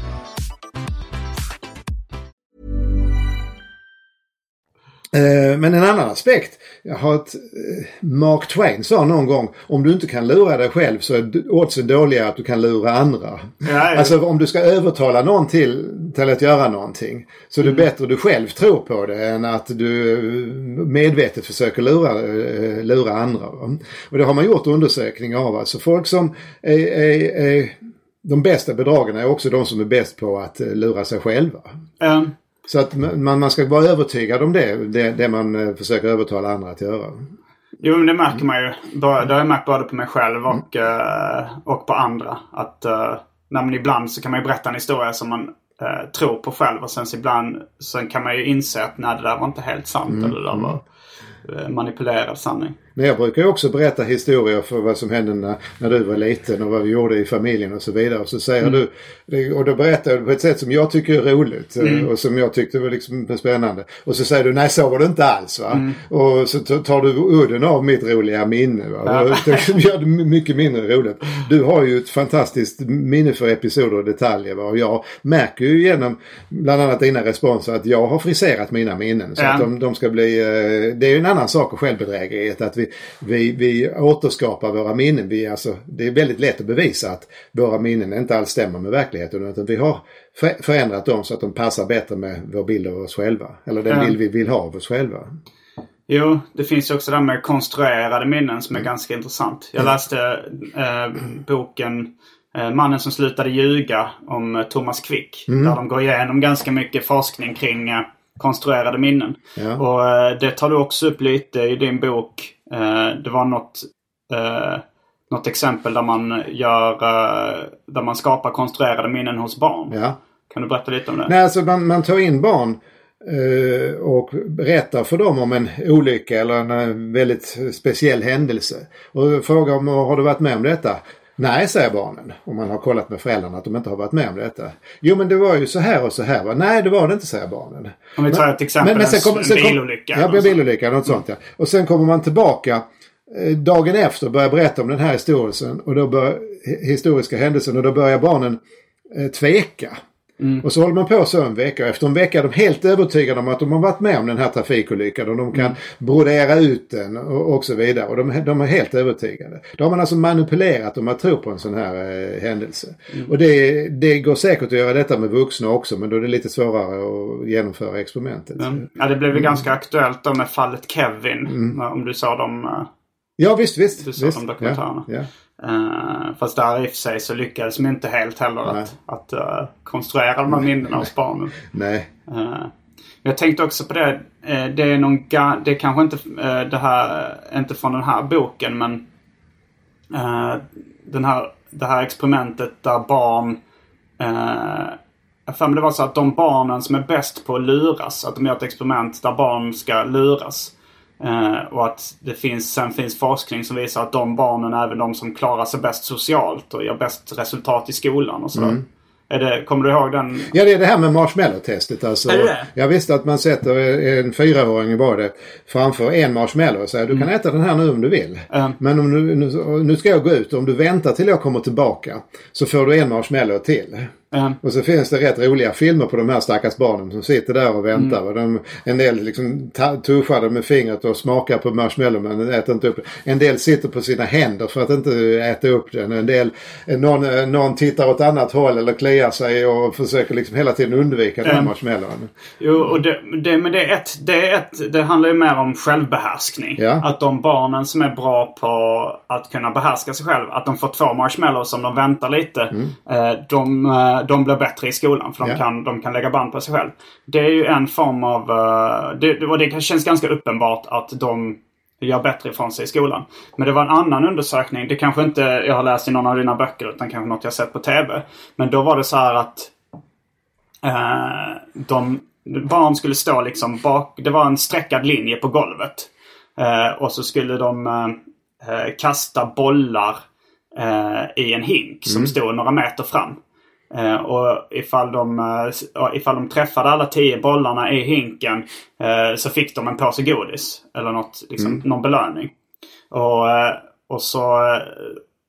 Men en annan aspekt. Jag har ett, eh, Mark Twain sa någon gång om du inte kan lura dig själv så är oddsen dåliga att du kan lura andra. ja. Alltså om du ska övertala någon till, till att göra någonting så är det bättre du själv tror på det än att du eh, medvetet försöker lura, eh, lura andra. Och det har man gjort undersökningar av. Alltså folk som är, är, är de bästa bedragarna är också de som är bäst på att eh, lura sig själva. Eh, Så att man, man ska vara övertygad om det, det, det man eh, försöker övertala andra att göra. Jo, men det märker man ju. Det har jag märkt både på mig själv och, eh, och på andra. Att uh, när man ibland så kan man ju berätta en historia som man eh, tror på själv. Och sen så ibland så kan man ju inse att nej, det där var inte helt sant. Eller det där var eh, manipulerad sanning. Men jag brukar ju också berätta historier för vad som hände när, när du var liten och vad vi gjorde i familjen och så vidare. Och så säger du, det- och då berättar du på ett sätt som jag tycker är roligt eh, och som jag tyckte var liksom spännande. Och så säger du, nej så var det inte alls va. Och så tar du udden av mitt roliga minne. Va? Och Det <laughs> gör det mycket mindre roligt. Du har ju ett fantastiskt minne för episoder och detaljer. Va? Och jag märker ju genom bland annat dina responser att jag har friserat mina minnen. Så Ja. att de, de ska bli, eh, det är ju en annan sak av självbedrägeriet. Att vi, vi, vi återskapar våra minnen. Vi, alltså, det är väldigt lätt att bevisa att våra minnen inte alls stämmer med verkligheten. Utan vi har för- förändrat dem så att de passar bättre med vår bild av oss själva. Eller den bild vi vill ha av oss själva. Jo, det finns ju också det här med konstruerade minnen som är ganska intressant. Jag läste eh, boken eh, Mannen som slutade ljuga om eh, Thomas Quick. Där de går igenom ganska mycket forskning kring eh, konstruerade minnen. Ja. Och eh, det tar du också upp lite i din bok. Eh, det var något, eh, något exempel där man gör eh, där man skapar konstruerade minnen hos barn. Ja. Kan du berätta lite om det? Nej, alltså man, man tar in barn och berättar för dem om en olycka eller en väldigt speciell händelse. Och frågar om har du varit med om detta? Nej, säger barnen. Om man har kollat med föräldrarna att de inte har varit med om detta. Jo, men det var ju så här och så här. Va? Nej, det var det inte, säger barnen. Om vi tar ett exempel, en, en bilolycka. Ja, en bilolycka. Något sånt ja. Och sen kommer man tillbaka eh, dagen efter och börjar berätta om den här historien och då bör, hi- historiska händelsen och då börjar barnen eh, tveka. Och så håller man på så en vecka och efter en vecka är de helt övertygade om att de har varit med om den här trafikolyckan och de kan brodera ut den och, och så vidare. Och de, de är helt övertygade. Då har man alltså manipulerat dem att tro på en sån här eh, händelse. Och det, det går säkert att göra detta med vuxna också men då är det lite svårare att genomföra experimentet. Ja, det blev ju ganska aktuellt då med fallet Kevin. Om du sa dem. eh, Ja visst, visst. Du sa visst. de dokumentärerna. Ja, ja. Uh, fast där i och för sig så lyckades de inte helt heller att, att eh, konstruera de här minnena hos barnen. <laughs> Nej. Eh, jag tänkte också på det. det är någon Det är kanske inte det här, inte från den här boken men den här, det här experimentet där barn jag för mig det var så att de barnen som är bäst på att luras, att de gör ett experiment där barn ska luras. Eh, och att det finns, sen finns forskning som visar att de barnen är även de som klarar sig bäst socialt och gör bäst resultat i skolan och sådär. Är det, kommer du ihåg den? Ja, det är det här med marshmallow-testet. Alltså, Är det det? Jag visste att man sätter en fyraåring var det framför en marshmallow och säger du kan äta den här nu om du vill. Mm. Men om du, nu, nu ska jag gå ut och om du väntar till jag kommer tillbaka så får du en marshmallow till. Eh, Och så finns det rätt roliga filmer på de här stackars barnen som sitter där och väntar. Mm. Och de, en del liksom tuschar med fingret och smakar på marshmallow men äter inte upp det. En del sitter på sina händer för att inte äta upp den. En del, någon, någon tittar åt annat håll eller kliar sig och försöker liksom hela tiden undvika den här Mm. marshmallowen. Jo, och det, det, men det är ett, det är ett, det handlar ju mer om självbehärskning. Ja. Att de barnen som är bra på att kunna behärska sig själv, att de får två marshmallows om de väntar lite. Eh, de, eh, de blir bättre i skolan för de, Ja. kan, de kan lägga band på sig själv. Det är ju en form av, eh, det, och det känns ganska uppenbart att de gör bättre ifrån sig i skolan. Men det var en annan undersökning, det kanske inte jag har läst i någon av dina böcker utan kanske något jag sett på TV. Men då var det så här att Eh, de, barn skulle stå liksom bak. Det var en streckad linje på golvet. Eh, och så skulle de eh, eh, kasta bollar eh, i en hink som stod några meter fram. Eh, och ifall de, eh, ifall de träffade alla tio bollarna i hinken eh, så fick de en påse godis. Eller något, liksom, någon belöning. Och, eh, och så, eh,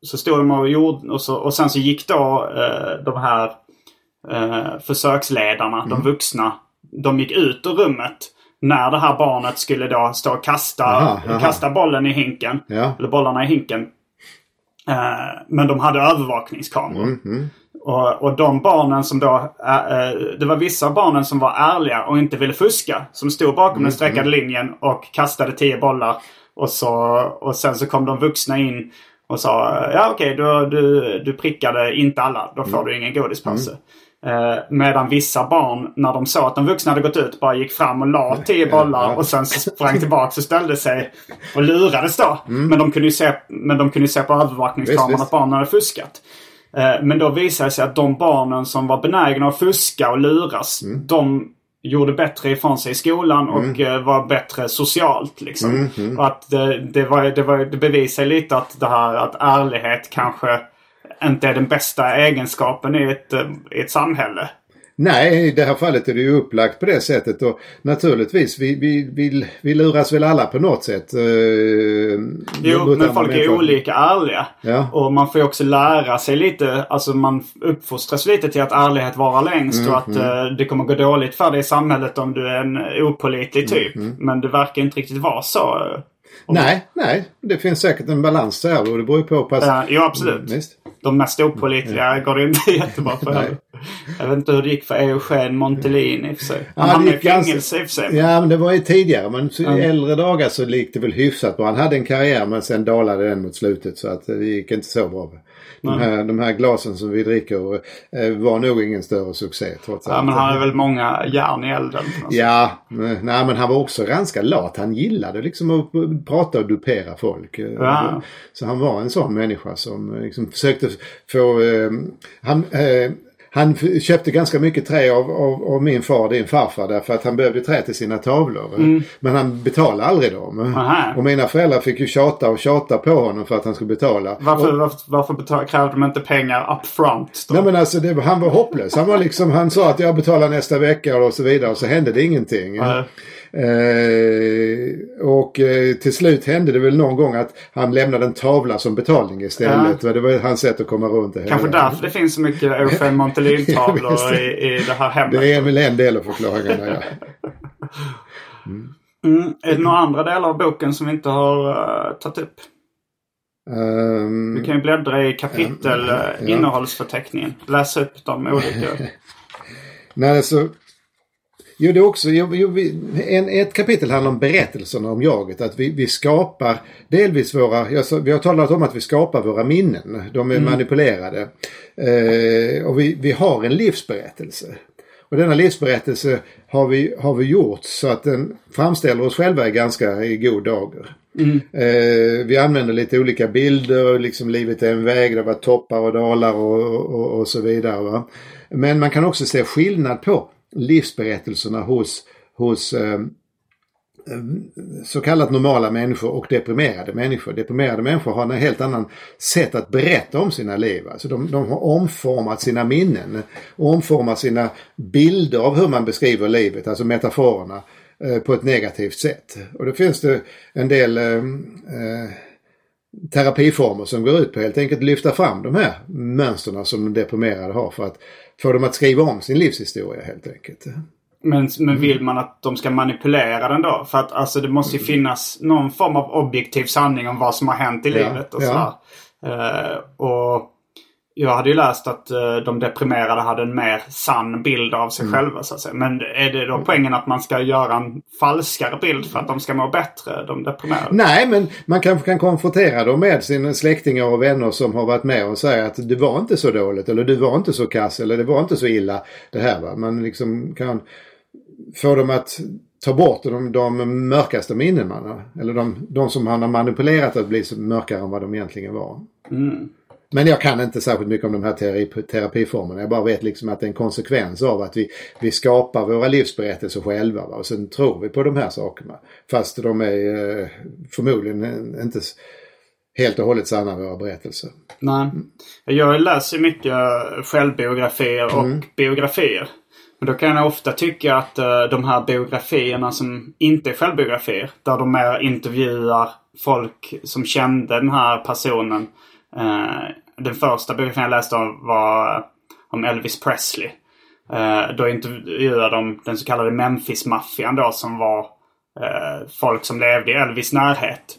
så stod de och gjorde, och, så, och sen så gick då eh, de här försöksledarna, de vuxna, de gick ut ur rummet när det här barnet skulle då stå och kasta, Aha, aha. kasta bollen i hinken. Ja. Eller bollarna i hinken. Men de hade övervakningskameror. Och, och de barnen som då... eh, det var vissa barnen som var ärliga och inte ville fuska. Som stod bakom den streckade linjen och kastade tio bollar. Och, så, och sen så kom de vuxna in och sa ja okej du, du, du prickade inte alla. Då får du ingen godispåse. Eh, medan vissa barn när de såg att de vuxna hade gått ut bara gick fram och la <laughs> tio bollar och sen så sprang tillbaka och ställde sig och lurades då. Men de kunde ju se, men de kunde se på övervakningskameran att barnen hade fuskat. Eh, Men då visade det sig att de barnen som var benägna att fuska och luras, Mm. de gjorde bättre ifrån sig i skolan och eh, var bättre socialt. Liksom. Mm, Och att det, det, var, det, var, det bevisar lite att det här att ärlighet kanske inte är den bästa egenskapen i ett, eh, i ett samhälle. Nej, i det här fallet är det ju upplagt på det sättet och naturligtvis vi, vi, vi, vi luras väl alla på något sätt. eh, Jo, men folk är olika ärliga. Ja. Och man får ju också lära sig lite, alltså man uppfostras lite till att ärlighet varar längst Mm, och att eh, det kommer gå dåligt för dig i samhället om du är en opålitlig Mm, typ. Men det verkar inte riktigt vara så. Nej, nej. Det finns säkert en balans där och det beror ju på pass... Jo, absolut. Mm. De mest opålitliga går det inte <laughs> jättebra för. Jag vet inte hur det gick för Eugen Montelin i och för sig. Han Ja, hamnade i fängelse i och för sig. Ja, men det var ju tidigare. Men i äldre dagar så gick det väl hyfsat bra. Han hade en karriär men sen dalade den mot slutet så att det gick inte så bra. De här, de här glasen som vi dricker eh, var nog ingen större succé trots Ja, allt. men han hade väl många järn i elden. sätt. Ja, men- nej men han var också ganska lat. Han gillade liksom att prata och dupera folk. Ja. Så han var en sån människa som eh, liksom försökte få... Eh, han, eh, han köpte ganska mycket trä av, av, av min far, din farfar, därför att han behövde trä till sina tavlor. Men han betalade aldrig dem. Mm. Aha. Och mina föräldrar fick ju tjata och tjata på honom för att han skulle betala. Varför, varför, varför betal, krävde de inte pengar up front då? Nej men alltså det, han var hopplös. Han var liksom, han sa att jag betalar nästa vecka och så vidare och så hände det ingenting. Nej. Eh, och eh, till slut hände det väl någon gång att han lämnade en tavla som betalning istället. Ja. Det var hans sätt att komma runt det. Kanske därför det finns så mycket <laughs> Eugen Montelin-tavlor i, i det här hemmet. Det är väl en del av förklaringarna, ja. Mm. Mm. Är det några andra delar av boken som vi inte har uh, tagit upp? Um, du kan ju bläddra i kapitel um, ja. innehållsförteckningen. Läsa upp de olika. <laughs> Nej, alltså. Jo, det är också, jo, jo, en, ett kapitel handlar om berättelserna om jaget. Att vi, vi skapar delvis våra, jag, vi har talat om att vi skapar våra minnen. De är mm. manipulerade. Eh, och vi, vi har en livsberättelse. Och denna livsberättelse har vi, har vi gjort så att den framställer oss själva i ganska i god dager. Mm. Eh, vi använder lite olika bilder, liksom livet är en väg, det var toppar och dalar och, och, och så vidare. Va? Men man kan också se skillnad på livsberättelserna hos, hos eh, eh, så kallat normala människor och deprimerade människor. Deprimerade människor har en helt annan sätt att berätta om sina liv. Alltså de, de har omformat sina minnen. Omformat sina bilder av hur man beskriver livet, alltså metaforerna, eh, på ett negativt sätt. Och då finns det en del eh, eh, terapiformer som går ut på helt enkelt lyfta fram de här mönsterna som de deprimerade har för att få dem att skriva om sin livshistoria helt enkelt. Men, men vill man att de ska manipulera den då? För att alltså det måste ju finnas någon form av objektiv sanning om vad som har hänt i ja, livet och sådär. Uh, och jag hade ju läst att uh, de deprimerade hade en mer sann bild av sig mm. själva så att säga. Men är det då poängen att man ska göra en falskare bild för att de ska må bättre, de deprimerade? Nej, men man kanske kan konfrontera dem med sina släktingar och vänner som har varit med och säga att det var inte så dåligt eller du var inte så kass eller det var inte så illa det här. Va? Man liksom kan få dem att ta bort de, de mörkaste minnen man har. Eller de, de som han har manipulerat att bli mörkare än vad de egentligen var. Mm. Men jag kan inte särskilt mycket om de här terapi, terapiformerna. Jag bara vet liksom att det är en konsekvens av att vi, vi skapar våra livsberättelser själva. Va? Och sen tror vi på de här sakerna. Fast de är eh, förmodligen inte helt och hållet sanna våra berättelser. Nej. Jag läser mycket självbiografier och mm. biografier. Men då kan jag ofta tycka att uh, de här biografierna som inte är självbiografier, där de mer intervjuar folk som kände den här personen. Uh, den första biografin jag läste om var om Elvis Presley. Uh, då intervjuade de den så kallade Memphis-maffian då som var folk som levde i Elvis närhet.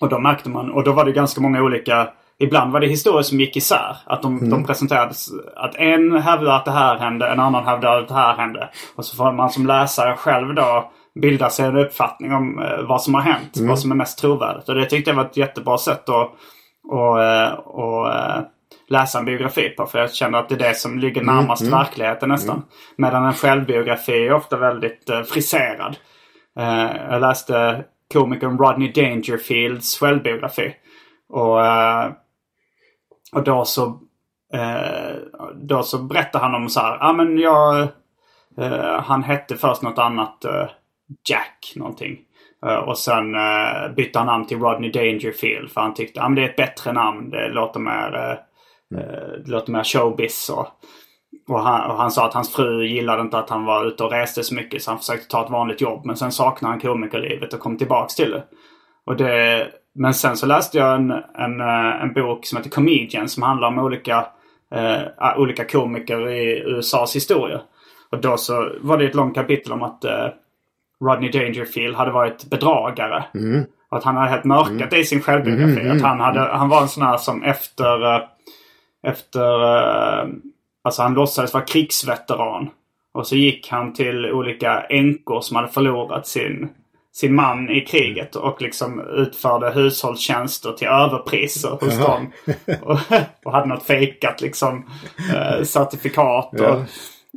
Och då märkte man, och då var det ganska många olika Ibland var det historier som gick isär. Att de, mm. de presenterades. Att en hävdade att det här hände, en annan hävdade att det här hände. Och så får man som läsare själv då bilda sig en uppfattning om eh, vad som har hänt. Mm. Vad som är mest trovärdigt. Och det tyckte jag var ett jättebra sätt att och, eh, och, eh, läsa en biografi på. För jag känner att det är det som ligger mm, närmast mm. verkligheten nästan. Mm. Medan en självbiografi är ofta väldigt uh, friserad. Jag läste komikern Rodney Dangerfields självbiografi. Och och då så, eh, då så berättar han om så här, ja ah, men jag, eh, han hette först något annat, eh, Jack någonting. Eh, och sen eh, bytte han namn till Rodney Dangerfield för han tyckte, ja ah, det är ett bättre namn, det låter mer, eh, det låter mer showbiz och och han, och han, sa att hans fru gillade inte att han var ute och reste så mycket så han försökte ta ett vanligt jobb. Men sen saknade han komikerlivet och kom tillbaks till det. Och det, men sen så läste jag en, en, eh, en bok som heter Comedian som handlar om olika, uh, olika komiker i USAs historia. Och då så var det ett långt kapitel om att uh, Rodney Dangerfield hade varit bedragare. Mm. Att han hade helt mörkat mm. i sin självbiografi. Mm, att han, hade, han var en sån här som efter... Uh, efter... alltså han låtsades vara krigsveteran. Och så gick han till olika änkor som hade förlorat sin sin man i kriget och liksom utförde hushållstjänster till överpriser hos Jaha. dem. <laughs> Och, och, hade något fejkat liksom eh, certifikat. Och, ja.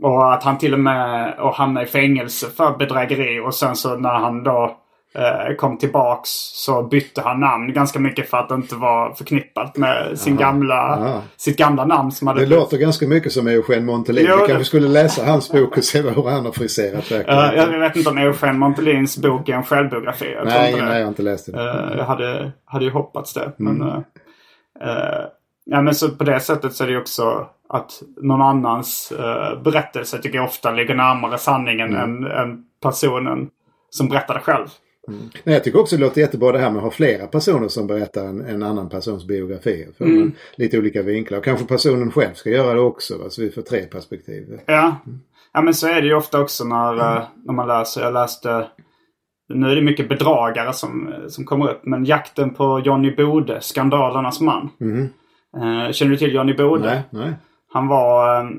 Och, att han till och med och hamnade i fängelse för bedrägeri och sen så när han då eh, kom tillbaks så bytte han namn ganska mycket för att det inte var förknippat med sin gamla, sitt gamla namn. Som hade det låter ganska mycket som Eugene Montelin. Jo, Vi kanske det... skulle läsa hans bok och se hur han har friserat. Uh, jag vet inte om Eugene Montelins bok är en självbiografi. Jag nej, nej, jag har inte läst det. Uh, jag hade, hade ju hoppats det. Mm. Men, uh, ja, men så på det sättet så är det ju också att någon annans berättelse tycker jag ofta ligger närmare sanningen mm. än, än personen som berättade själv. Men jag tycker också det låter jättebra det här med att ha flera personer som berättar en, en annan persons biografi. För Mm. lite olika vinklar. Och kanske personen själv ska göra det också. Va? Så vi får tre perspektiv. Ja. ja, men så är det ju ofta också när, eh, när man läser. Jag läste, nu är det mycket bedragare som, som kommer upp. Men jakten på Johnny Bode, skandalernas man. Eh, känner du till Johnny Bode? Nej, nej. Han var... eh,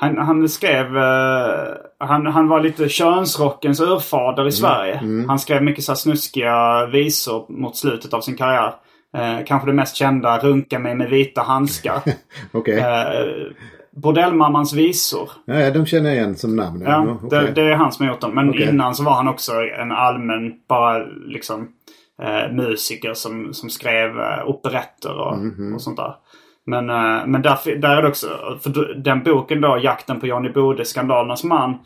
Han, han skrev... eh, Han, han var lite könsrockens urfader i Sverige. Han skrev mycket så här snuskiga visor mot slutet av sin karriär. Eh, kanske det mest kända, Runka mig med vita handskar. <laughs> Okej. eh, Bordellmammans visor. Ja, de känner jag igen som namn. Ja, okej. det, det är han som har gjort dem. Men Okej. innan så var han också en allmän, bara liksom eh, musiker som, som skrev eh, operetter och, Mhm. och sånt där. Men, eh, men där, där är det också, för den boken då, Jakten på Johnny Bode, Skandalernas man.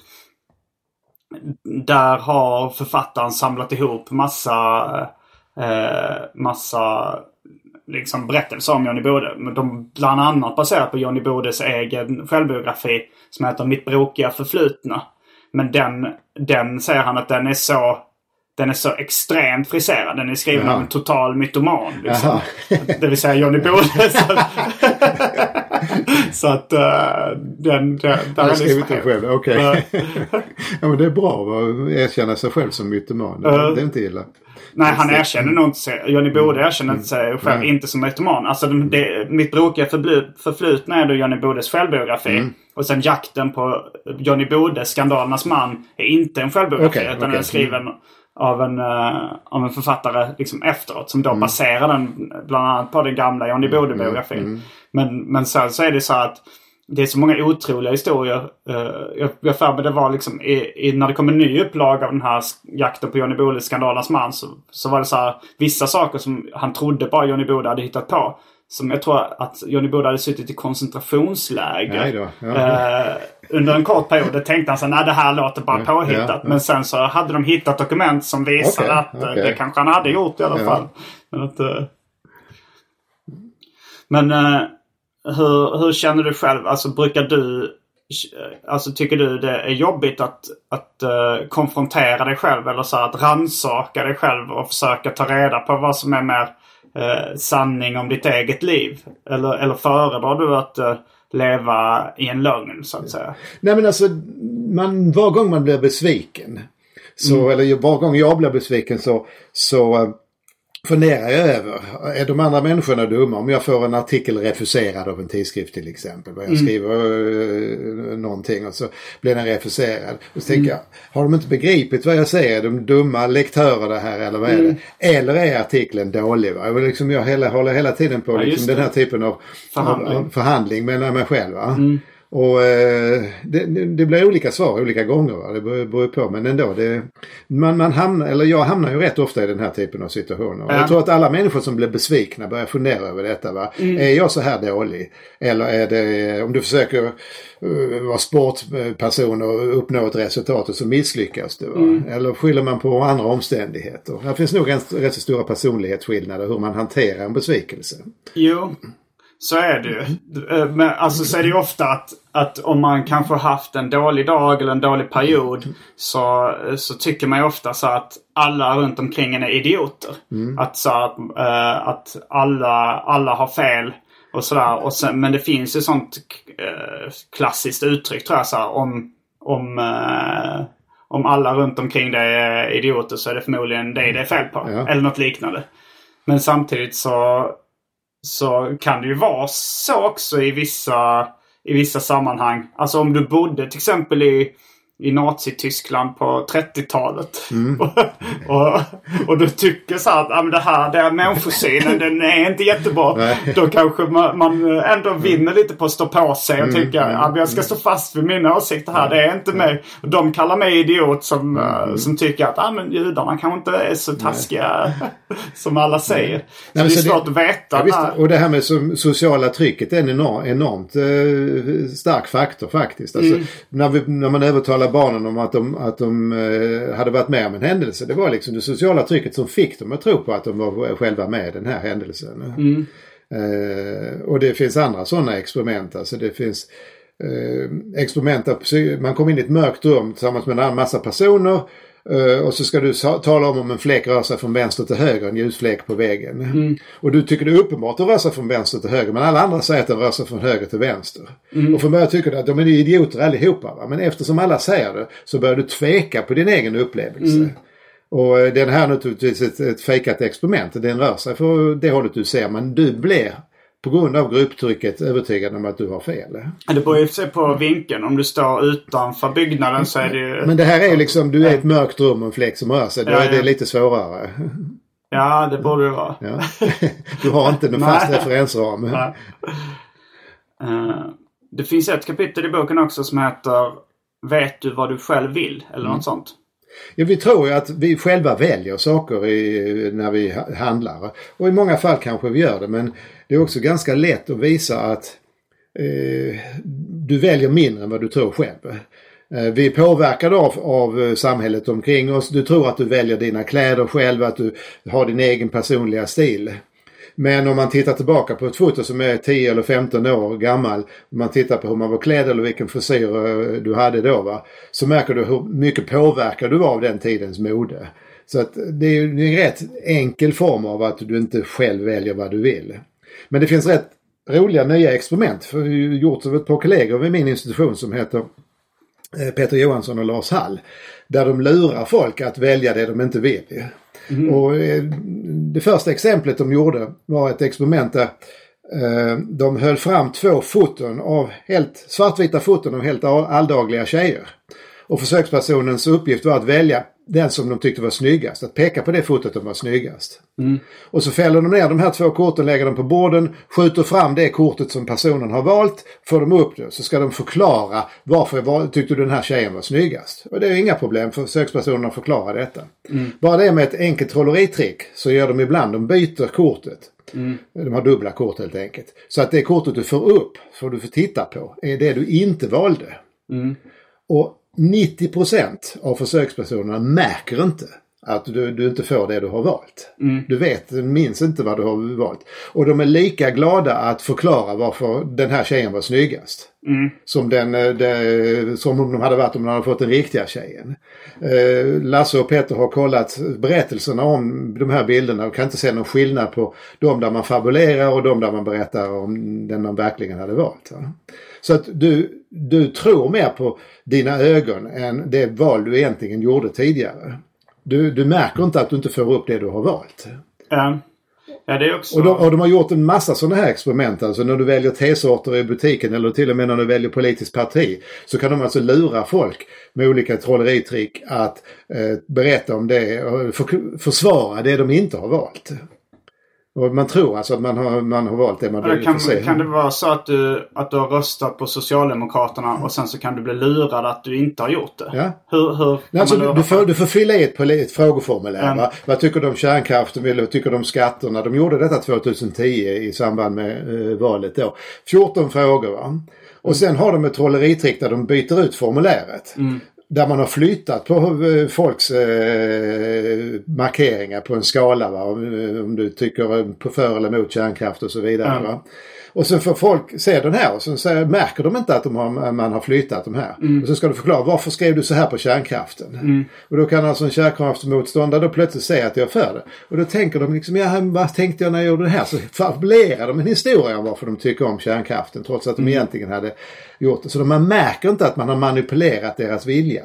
Där har författaren samlat ihop massa, eh, massa liksom berättelser om Johnny Bode. Men de bland annat baserat på Johnny Bodes egen självbiografi som heter Mitt brokiga förflutna. Men den, den säger han att den är så den är så extremt friserad. Den är skriven Jaha. av en total mytoman. Liksom. <laughs> Det vill säga Johnny Bode. <laughs> så, att <laughs> uh, den, den, där har skrivit liksom- själv, okej. ja men det är bra att erkänna sig själv som mytoman. Det, Ja. det är inte illa. Nej, han erkänner nog inte sig. Johnny Bode erkänner inte sig själv, Nej. inte som mytoman. Alltså den- det, mitt brokiga förflutna är då Johnny Bodes självbiografi. Och sen jakten på Johnny Bode, skandalernas man, är inte en självbiografi. Okej, utan okej. den är skriven av en, eh, av en författare liksom efteråt. Som då baserar den bland annat på den gamla Johnny Bode-biografin. Men, men sen så är det så att det är så många otroliga historier. Uh, jag jag har för mig det var liksom i, i, när det kom en ny upplaga av den här jakten på Johnny Bodes skandalernas man så, så var det så här vissa saker som han trodde bara Johnny Bode hade hittat på. Som jag tror att Johnny Bode hade suttit i koncentrationsläger. Ja. Eh, under en kort period då tänkte han så nej det här låter bara påhittat. ja, ja. Men sen så hade de hittat dokument som visade Okej, att eh, okej. det kanske han hade gjort i alla fall. Men att, eh, men eh, hur, hur känner du själv? Alltså brukar du Alltså tycker du det är jobbigt att, att eh, konfrontera dig själv eller så här, att rannsaka dig själv och försöka ta reda på vad som är mer eh, sanning om ditt eget liv? Eller, eller föredrar du att eh, leva i en lögn så att säga? Nej men alltså, man, var gång man blir besviken. Så, Mm. Eller var gång jag blir besviken så, så eh, funderar jag över, är de andra människorna dumma? Om jag får en artikel refuserad av en tidskrift till exempel. Jag Mm. skriver eh, någonting och så blir den refuserad. Och så Mm. tänker jag, har de inte begripit vad jag säger? De dumma lektörer det här eller vad är Mm. det? Eller är artikeln dålig? Va? Jag, vill liksom, jag hela, håller hela tiden på Ja, liksom, den här typen av Förhandling. av, av förhandling mellan mig själv. Mm. Och eh, det, det det blir olika svar olika gånger. Va? Det beror beror på. Men ändå. Det, man, man hamnar, eller jag hamnar ju rätt ofta i den här typen av situationer. Ja. Jag tror att alla människor som blir besvikna börjar fundera över detta. Va? Är jag så här dålig? Eller är det, om du försöker uh, vara sportperson och uppnå ett resultat och så misslyckas du. Va? Eller skyller man på andra omständigheter? Här finns nog rätt, rätt så stora personlighetsskillnader hur man hanterar en besvikelse. Jo, så är det ju. Eh, Men alltså så är det ju ofta att, att om man kanske haft en dålig dag eller en dålig period så, så tycker man ju ofta så att alla runt omkring en är idioter. Att, så att, eh, att alla, alla har fel och sådär. Och sen, men det finns ju sånt eh, klassiskt uttryck tror jag så här, om, om eh, om alla runt omkring dig är idioter så är det förmodligen dig det är fel på. Ja. Eller något liknande. Men samtidigt så så kan det ju vara så också i vissa, i vissa sammanhang. Alltså om du bodde till exempel i, i Nazityskland på 30-talet. <laughs> och, och du tycker så att ah, men det här, den här människosynen den är inte jättebra. <laughs> Nej. Då kanske man, man ändå vinner lite på att stå på sig och tycka att jag ska stå fast vid mina åsikter här. Det är inte mig. Och de kallar mig idiot som, eh, som tycker att ah, men judarna kanske inte är så taskiga <laughs> som alla säger. Så men det är så det- svårt att veta. Ja, visst, och det här med so sociala trycket är en enorm, enormt eh, stark faktor faktiskt. Alltså, Mm. när, vi, när man övertalar barnen om att de, att de eh, hade varit med om en händelse. Det var liksom det sociala trycket som fick dem att tro på att de var själva med i den här händelsen. Mm. Eh, och det finns andra sådana experiment. Alltså det finns eh, experiment där man kommer in i ett mörkt rum tillsammans med en massa personer. Eh, och så ska du tala om om en fläck rör sig från vänster till höger, en ljusfläck på väggen. Och du tycker det är uppenbart att rör sig från vänster till höger men alla andra säger att den rör sig från höger till vänster. Och från början tycker du att de är idioter allihopa. Va? Men eftersom alla säger det så börjar du tveka på din egen upplevelse. Och eh, den här är naturligtvis ett, ett fejkat experiment. Den rör sig för det hållet du ser men du blir på grund av grupptrycket övertygad om att du har fel. Det beror ju för sig på vinkeln. Om du står utanför byggnaden så är det ju... Men det här är ju liksom, du är ett mörkt rum och en fläck som rör sig. Då Ja, är det lite svårare. Ja, det borde det vara. Ja. <laughs> Du har inte någon fast referensram. Nej. Eh, det finns ett kapitel i boken också som heter Vet du vad du själv vill? Eller något sånt. Ja, vi tror ju att vi själva väljer saker i, när vi handlar. Och i många fall kanske vi gör det men det är också ganska lätt att visa att eh, du väljer mindre än vad du tror själv. Eh, vi är påverkade av, av samhället omkring oss. Du tror att du väljer dina kläder själv, att du har din egen personliga stil. Men om man tittar tillbaka på ett foto som är 10 eller 15 år gammal. Om man tittar på hur man var klädd eller vilken frisyr eh, du hade då. Va? Så märker du hur mycket påverkad du var av den tidens mode. Så att det är ju en rätt enkel form av att du inte själv väljer vad du vill. Men det finns rätt roliga nya experiment. För det har ju gjort av ett par kollegor vid min institution som heter eh, Peter Johansson och Lars Hall. Där de lurar folk att välja det de inte vill. Mm. Och eh, det första exemplet de gjorde var ett experiment där eh, de höll fram två foton av helt svartvita foton av helt alldagliga tjejer. Och försökspersonens uppgift var att välja den som de tyckte var snyggast. Att peka på det fotot som var snyggast. Och så fäller de ner de här två korten, lägger dem på borden, skjuter fram det kortet som personen har valt, får de upp det. Så ska de förklara varför var- tyckte du den här tjejen var snyggast. Och det är inga problem för försökspersonen att förklara detta. Bara det med ett enkelt trolleritrick så gör de ibland, de byter kortet. De har dubbla kort helt enkelt. Så att det kortet du får upp, får du får titta på, är det du inte valde. Och 90% av försökspersonerna märker inte att du, du inte får det du har valt. Du vet, minns inte vad du har valt. Och de är lika glada att förklara varför den här tjejen var snyggast. Som, den, eh, det, som om de hade varit om de hade fått den riktiga tjejen. Eh, Lasse och Peter har kollat berättelserna om de här bilderna och kan inte se någon skillnad på de där man fabulerar och de där man berättar om den de verkligen hade valt. Va? Så att du, du tror mer på dina ögon än det val du egentligen gjorde tidigare. Du, du märker inte att du inte får upp det du har valt. Ja. ja, det är också... Och de, och de har gjort en massa sådana här experiment. Alltså när du väljer tesorter i butiken eller till och med när du väljer politiskt parti. Så kan de alltså lura folk med olika trolleritrick att eh, berätta om det och för, försvara det de inte har valt. Och man tror alltså att man har, man har valt det man vill kan, se. kan det vara så att du, att du har röstat på Socialdemokraterna och sen så kan du bli lurad att du inte har gjort det? Ja. Hur, hur Nej, alltså, du, får, du får fylla i ett, ett frågeformulär. Mm. Va? Vad tycker du om kärnkraften? Vad tycker du om skatterna? De gjorde detta 2010 i samband med eh, valet då. 14 frågor. Va? Och sen har de ett trolleritrick där de byter ut formuläret. Där man har flyttat på eh, folks eh, markeringar på en skala. Va? Om, eh, om du tycker eh, på för eller emot kärnkraft och så vidare. Mm. Och så får folk se den här och så säger, märker de inte att de har, man har flyttat de här. Och så ska du förklara varför skrev du så här på kärnkraften? Och då kan alltså en kärnkraftsmotståndare då plötsligt säga att jag är för det. Och då tänker de liksom, ja vad tänkte jag när jag gjorde det här? Så fabulerar de en historia om varför de tycker om kärnkraften trots att de egentligen hade gjort det. Så de, man märker inte att man har manipulerat deras vilja.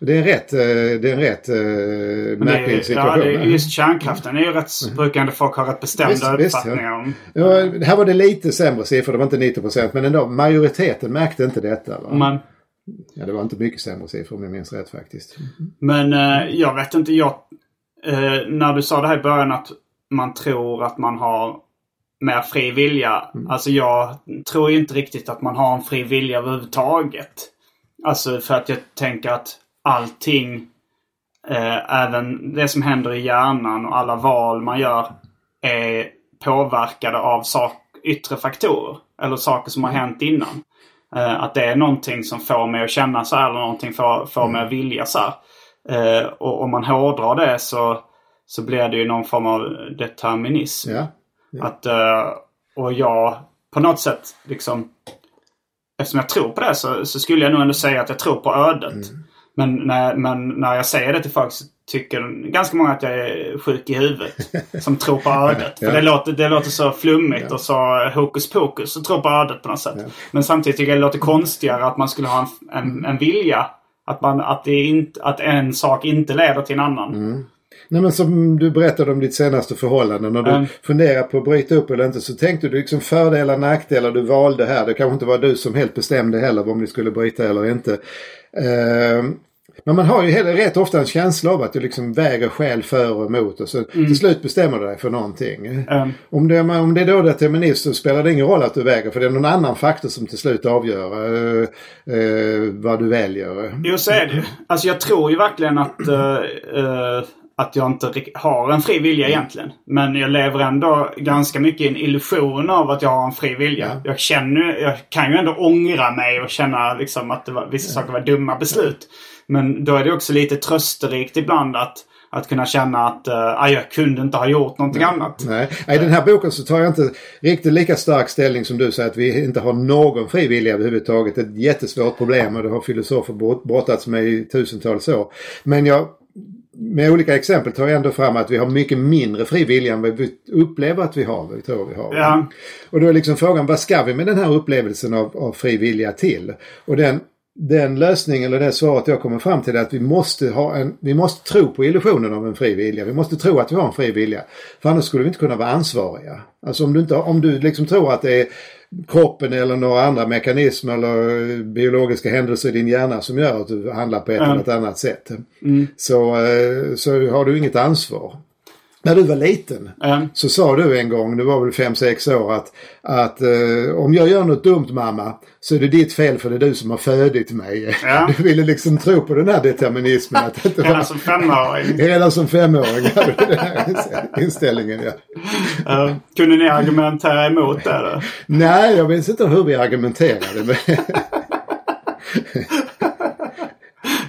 Det är en rätt, eh, det är en rätt Det märklig är, ja, situation. det är, just kärnkraften är ju rätt, brukar ändå folk ha rätt bestämda Visst, visst, ja. uppfattningar om. Ja, här var det lite sämre siffror, det var inte 90 procent. Men ändå, majoriteten märkte inte detta. Va? Men, Ja, det var inte mycket sämre siffror om jag minns rätt faktiskt. men eh, jag vet inte, jag... Eh, när du sa det här i början att man tror att man har mer fri vilja. Alltså jag tror inte riktigt att man har en fri vilja överhuvudtaget. Alltså för att jag tänker att allting, eh, även det som händer i hjärnan och alla val man gör är påverkade av sak, yttre faktorer. Eller saker som har hänt innan. Eh, att det är någonting som får mig att känna så här eller någonting får, får mig att vilja så här. Eh, och om man hårdrar det så, så blir det ju någon form av determinism. Ja. Att, eh, och jag på något sätt liksom... Eftersom jag tror på det så, så skulle jag nog ändå säga att jag tror på ödet. Men när, men när jag säger det till folk så tycker ganska många att jag är sjuk i huvudet. <laughs> Som tror på ödet. För det, låter, det låter så flummigt och så hokus pokus. Och tror på ödet på något sätt. Men samtidigt tycker jag det låter konstigare att man skulle ha en, en, en vilja. Att, man, att, det inte, att en sak inte leder till en annan. Nej men som du berättade om ditt senaste förhållande. När du Mm. funderar på att bryta upp eller inte så tänkte du liksom fördelar nackdelar du valde här. Det kanske inte var du som helt bestämde heller om ni skulle bryta eller inte. Eh, men man har ju heller rätt ofta en känsla av att du liksom väger skäl för och emot och så till slut bestämmer du dig för någonting. Mm. Om, det, om det är då determinist så spelar det ingen roll att du väger för det är någon annan faktor som till slut avgör eh, eh, vad du väljer. Jo, så är det. Alltså jag tror ju verkligen att, eh, att jag inte har en fri vilja egentligen. Men jag lever ändå ganska mycket i en illusion av att jag har en fri vilja. Jag känner jag kan ju ändå ångra mig och känna liksom att det var, vissa saker var dumma beslut. Men då är det också lite trösterikt ibland att, att kunna känna att uh, jag kunde inte ha gjort någonting annat. Nej. I den här boken så tar jag inte riktigt lika stark ställning som du säger att vi inte har någon fri vilja överhuvudtaget. Det är ett jättesvårt problem och det har filosofer brott- brottats med i tusentals år. Men jag, med olika exempel tar jag ändå fram att vi har mycket mindre fri vilja än vad vi upplever att vi har. Vi tror vi har. Ja. Och då är liksom frågan, vad ska vi med den här upplevelsen av, av fri vilja till? Och den, den lösningen eller det svaret jag kommer fram till är att vi måste, ha en, vi måste tro på illusionen av en fri vilja. Vi måste tro att vi har en fri vilja. För annars skulle vi inte kunna vara ansvariga. Alltså om du, inte, om du liksom tror att det är kroppen eller några andra mekanismer eller biologiska händelser i din hjärna som gör att du handlar på ett eller ett annat sätt. Så, eh, så har du inget ansvar. När du var liten Mm. så sa du en gång, du var väl 5-6 år, att, att eh, om jag gör något dumt mamma så är det ditt fel för det är du som har födit mig. Ja. <laughs> Du ville liksom tro på den här determinismen. Att det Redan var, som femåring. redan som femåring hade du den här inställningen. Ja. Uh, kunde ni argumentera emot det då? Nej, jag minns inte hur vi argumenterade. Men, <laughs>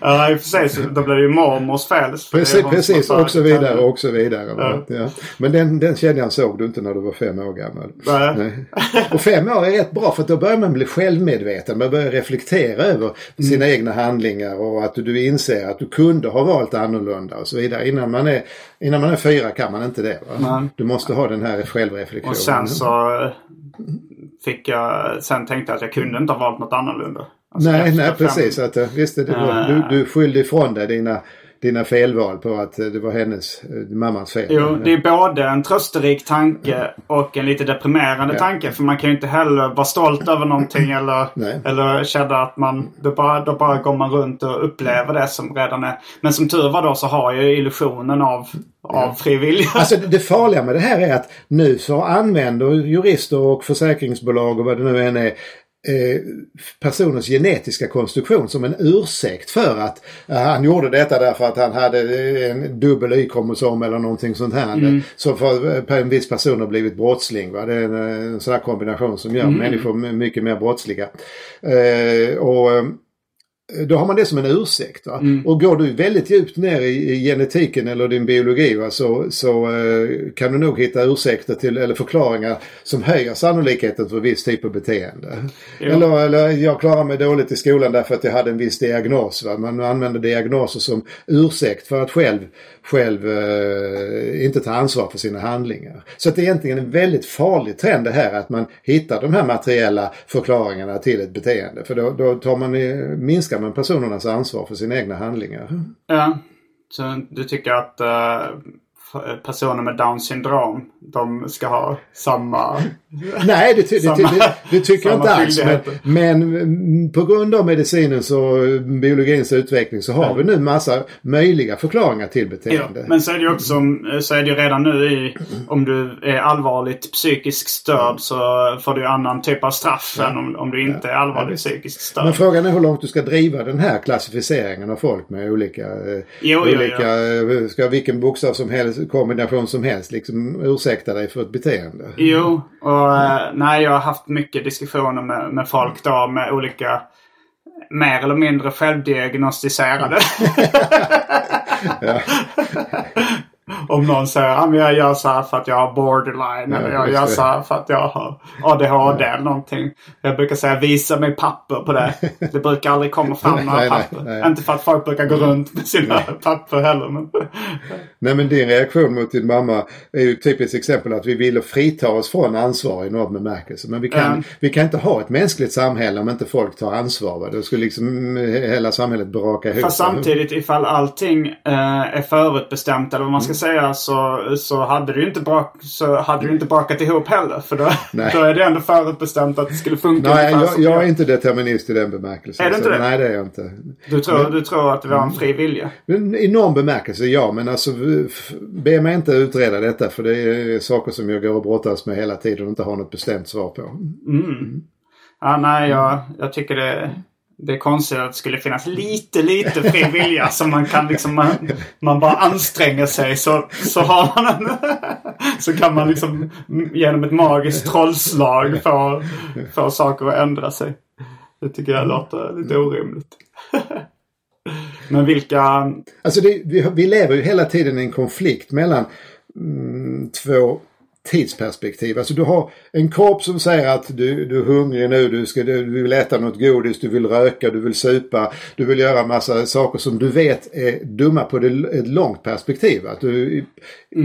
Ja, i och sig så då blir det ju mormors fel. Precis, precis och så vidare och så vidare. Ja. Ja. Men den, den kedjan såg du inte när du var fem år gammal. Nej. Nej. Och fem år är rätt bra för att då börjar man bli självmedveten. Man börjar reflektera över sina Mm. egna handlingar och att du inser att du kunde ha valt annorlunda och så vidare. Innan man är, innan man är fyra kan man inte det. Nej. Du måste ha den här självreflektionen. Och sen så fick jag, sen tänkte jag att jag kunde inte ha valt något annorlunda. Alltså Nej, nej precis. Att, eh, visst, det var, du, du skyllde ifrån dig dina, dina felval på att eh, det var hennes, eh, mammans fel. Jo, det är både en trösterik tanke och en lite deprimerande tanke. För man kan ju inte heller vara stolt över någonting <clears throat> eller, Nej. eller känna att man... Då bara, då bara går man runt och upplever det som redan är... Men som tur var då så har jag illusionen av, av fri vilja. <laughs> Alltså det- det farliga med det här är att nu så använder jurister och försäkringsbolag och vad det nu än är eh, personens genetiska konstruktion som en ursäkt för att eh, han gjorde detta därför att han hade eh, en dubbel Y-kromosom eller någonting sånt här. Så för en viss person har blivit brottsling. Va? Det är en, en sån här kombination som gör människor my- mycket mer brottsliga. Eh, och då har man det som en ursäkt. Va? Och går du väldigt djupt ner i, i genetiken eller din biologi va? så, så eh, kan du nog hitta ursäkter till eller förklaringar som höjer sannolikheten för viss typ av beteende. Eller, eller jag klarar mig dåligt i skolan därför att jag hade en viss diagnos. Va? Man använder diagnoser som ursäkt för att själv, själv eh, inte tar ansvar för sina handlingar. Så att det är egentligen en väldigt farlig trend det här att man hittar de här materiella förklaringarna till ett beteende. För då, då tar man, eh, minskar man personernas ansvar för sina egna handlingar. Ja. Så du tycker att eh, personer med Downs syndrom, de ska ha samma... Nej, det, ty- det, ty- det, det tycker jag Samma inte alls. Men, men mm, på grund av medicinens och biologins utveckling så har vi nu massa möjliga förklaringar till Ja, beteende. men så är det ju också så är det ju redan nu i, om du är allvarligt psykiskt störd så får du annan typ av straff än om, om du inte är allvarligt psykiskt störd. Men frågan är hur långt du ska driva den här klassificeringen av folk med olika... eh, Jo, jo, olika eh, Ska vilken bokstav som helst, kombination som helst liksom ursäkta dig för ett beteende. Jo, och eh, nej, jag har haft mycket diskussioner med, med folk då med olika mer eller mindre självdiagnostiserade. <laughs> <laughs> Om någon säger att jag gör så här för att jag har borderline. eller jag gör så här för att jag har ADHD eller någonting. Jag brukar säga visa mig papper på det. <laughs> Det brukar aldrig komma fram några nej, nej, papper. nej. Inte för att folk brukar gå runt med sina papper heller. Men... Nej men din reaktion mot din mamma är ju ett typiskt exempel att vi vill frita oss från ansvar i någon bemärkelse. Men vi kan, Ja. vi kan inte ha ett mänskligt samhälle om inte folk tar ansvar. Va? Då skulle liksom eh, hela samhället braka ihop. Fast samtidigt ifall allting eh, är förutbestämt eller vad man ska. Säga så, så, hade ju inte brak, så hade ju inte brakat ihop heller. För då, <laughs> då är det ändå förutbestämt att det skulle funka Nej, jag, jag är inte determinist i den bemärkelsen. Är du inte det? Nej, det är jag inte. Du tror, du tror att det var en fri vilja? Men I någon bemärkelse ja, men alltså be mig inte utreda detta för det är saker som jag går och brottas med hela tiden och inte har något bestämt svar på. Ja, nej, jag, jag tycker det, det är konstigt att det skulle finnas lite, lite fri vilja som man kan liksom, man, man bara anstränger sig så, så har man en, <laughs> så kan man liksom genom ett magiskt trollslag få, få saker att ändra sig. Det tycker jag låter lite orimligt. <laughs> Men vilka, Alltså det, vi, vi lever ju hela tiden i en konflikt mellan mm, två tidsperspektiv. Alltså du har en kropp som säger att du, du är hungrig nu, du, ska, du vill äta något godis, du vill röka, du vill supa, du vill göra massa saker som du vet är dumma på det, ett långt perspektiv. Att du, i, i,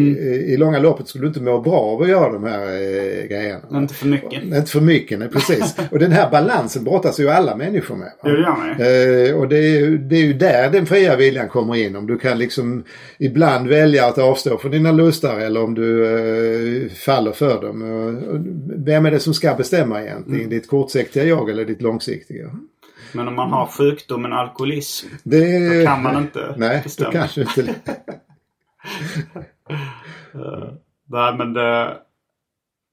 I långa loppet skulle du inte må bra av att göra de här eh, grejerna. inte för mycket. Inte för mycket, nej precis. <laughs> Och den här balansen brottas ju alla människor med. det gör. Eh, och det är, ju- det är ju där den fria viljan kommer in. Om du kan liksom ibland välja att avstå från dina lustar eller om du eh, faller för dem. Vem är det som ska bestämma egentligen? Mm. Ditt kortsiktiga jag eller ditt långsiktiga? Men om man har sjukdomen alkoholism. Det, Då kan man <laughs> inte Nej, bestämma. då kanske inte. <laughs> Nej, men det,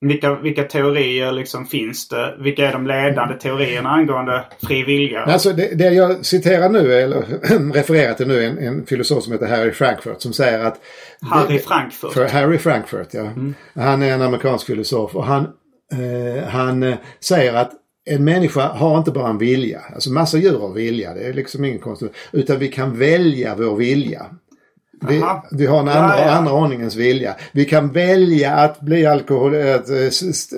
vilka, vilka teorier liksom finns det? Vilka är de ledande teorierna angående fri vilja? Alltså det, det jag citerar nu, eller <clears throat> refererar till nu, en, en filosof som heter Harry Frankfurt som säger att Harry Frankfurt. För Harry Frankfurt, ja. Han är en amerikansk filosof och han, eh, han eh, säger att en människa har inte bara en vilja. Alltså massa djur har vilja. Det är liksom ingen konstigt. Utan vi kan välja vår vilja. Vi, vi har en Ja, andra, ja. andra ordningens vilja. Vi kan välja att bli alkohol, att eh,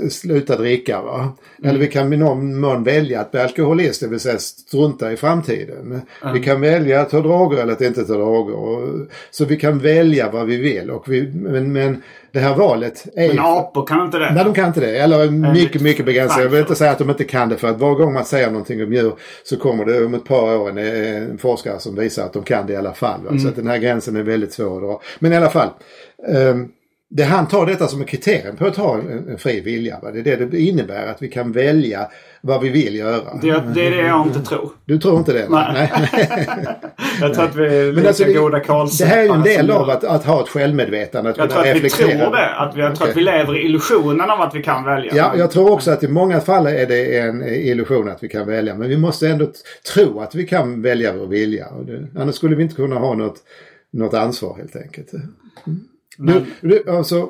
sluta dricka. Va? Mm. Eller vi kan i någon mån välja att bli alkoholist, det vill säga strunta i framtiden. Vi kan välja att ta droger eller att inte ta droger. Så vi kan välja vad vi vill. Och vi, men, men det här valet är Men apor kan inte det? Nej, de kan inte det. Eller mycket, mycket begränsat. Jag vill inte säga att de inte kan det. För att varje gång man säger någonting om djur så kommer det om ett par år en, en forskare som visar att de kan det i alla fall. Va? Så att den här gränsen är väldigt svår att dra. Men i alla fall. ehm, det han tar detta som ett kriterium på att ha en, en fri vilja. Va? Det är det det innebär att vi kan välja vad vi vill göra. Det, det är det jag inte tror. Du tror inte det? Nej. <laughs> Jag tror att vi är lika alltså det, goda det kålsupare här är ju en del av att, att ha ett självmedvetande. Att Jag tror att vi tror det. Att vi, jag tror att vi lever i illusionen av att vi kan välja. Ja, jag tror också att i många fall är det en illusion att vi kan välja. Men vi måste ändå tro att vi kan välja vår vilja. Det, annars skulle vi inte kunna ha något, något ansvar helt enkelt. Du, du, alltså,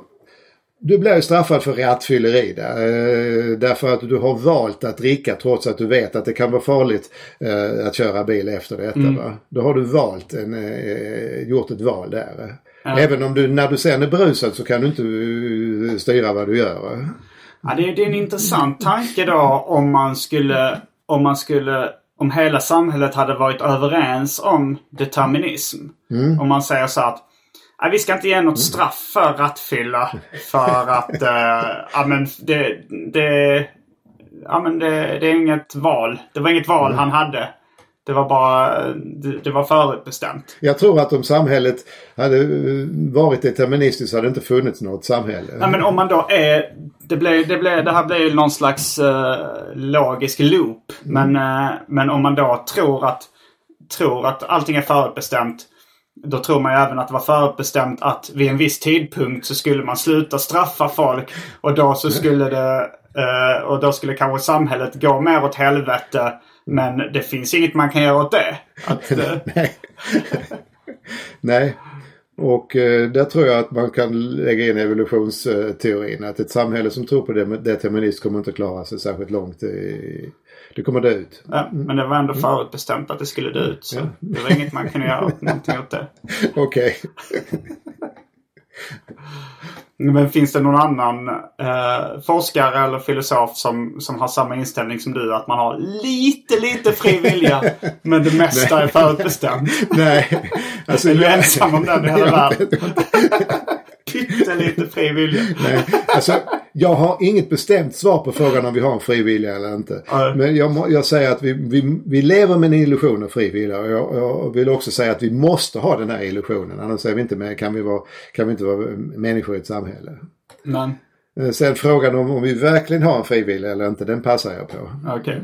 du blir straffad för rattfylleri där, eh, därför att du har valt att dricka trots att du vet att det kan vara farligt eh, att köra bil efter detta. Va? Då har du valt en, eh, gjort ett val där. Även om du när du sen är berusad så kan du inte styra vad du gör. Ja, det, är, det är en intressant tanke då om man skulle, om man skulle, om hela samhället hade varit överens om determinism. Om man säger så att "Nej, vi ska inte ge något straff för rattfylla för att eh, ja, men det, det, ja, men det, det är inget val. Det var inget val han hade. Det var bara, det, det var förutbestämt. Jag tror att om samhället hade varit deterministiskt hade det inte funnits något samhälle. Ja, men om man då är... Det, blir, det, blir, det här blir ju någon slags eh, logisk loop. Men, eh, men om man då tror att, tror att allting är förutbestämt. Då tror man ju även att det var förutbestämt att vid en viss tidpunkt så skulle man sluta straffa folk. Och då så skulle det... eh, och då skulle kanske samhället gå mer åt helvete. Men det finns inget man kan göra åt det. Att, <laughs> eh, Nej. <laughs> Nej. Och eh, där tror jag att man kan lägga in evolutionsteorin. Att ett samhälle som tror på det- determinism kommer inte klara sig särskilt långt. i- Det kommer dö ut. ja, men det var ändå förutbestämt att det skulle dö ut. Så det var inget man kunde göra <laughs> någonting åt det. Okej. <laughs> Men finns det någon annan eh, forskare eller filosof som, som har samma inställning som du? Att man har lite, lite fri vilja <laughs> men det mesta är förutbestämt? Nej. Alltså, är du jag- ensam om den i hela världen? Fri vilja. Nej, alltså, jag har inget bestämt svar på frågan om vi har en frivilliga eller inte. Nej. Men jag, jag säger att vi, vi, vi lever med en illusion av frivilliga. Och jag, jag vill också säga att vi måste ha den här illusionen. Annars är vi inte med, kan, vi vara, kan vi inte vara människor i ett samhälle. Men, Eh, Sen frågan om, om vi verkligen har en frivillig eller inte, den passar jag på. okej.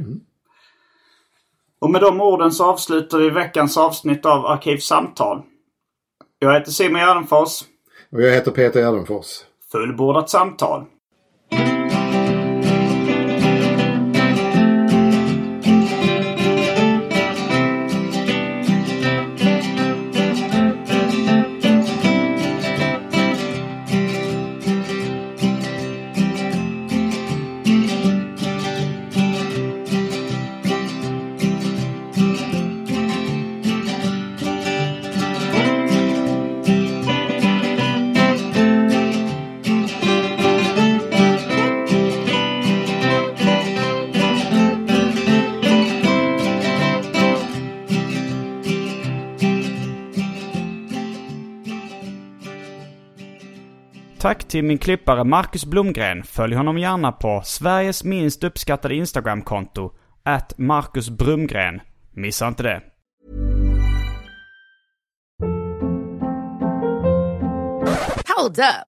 Och med de orden så avslutar vi veckans avsnitt av Arkivsamtal. Jag heter Simon Gärdenfors. Och jag heter Peter Gärdenfors. Fullbordat samtal. Till min klippare Marcus Blomgren. Följ honom gärna på Sveriges minst uppskattade Instagramkonto, at Marcus Brumgren. Missa inte det. Hold up.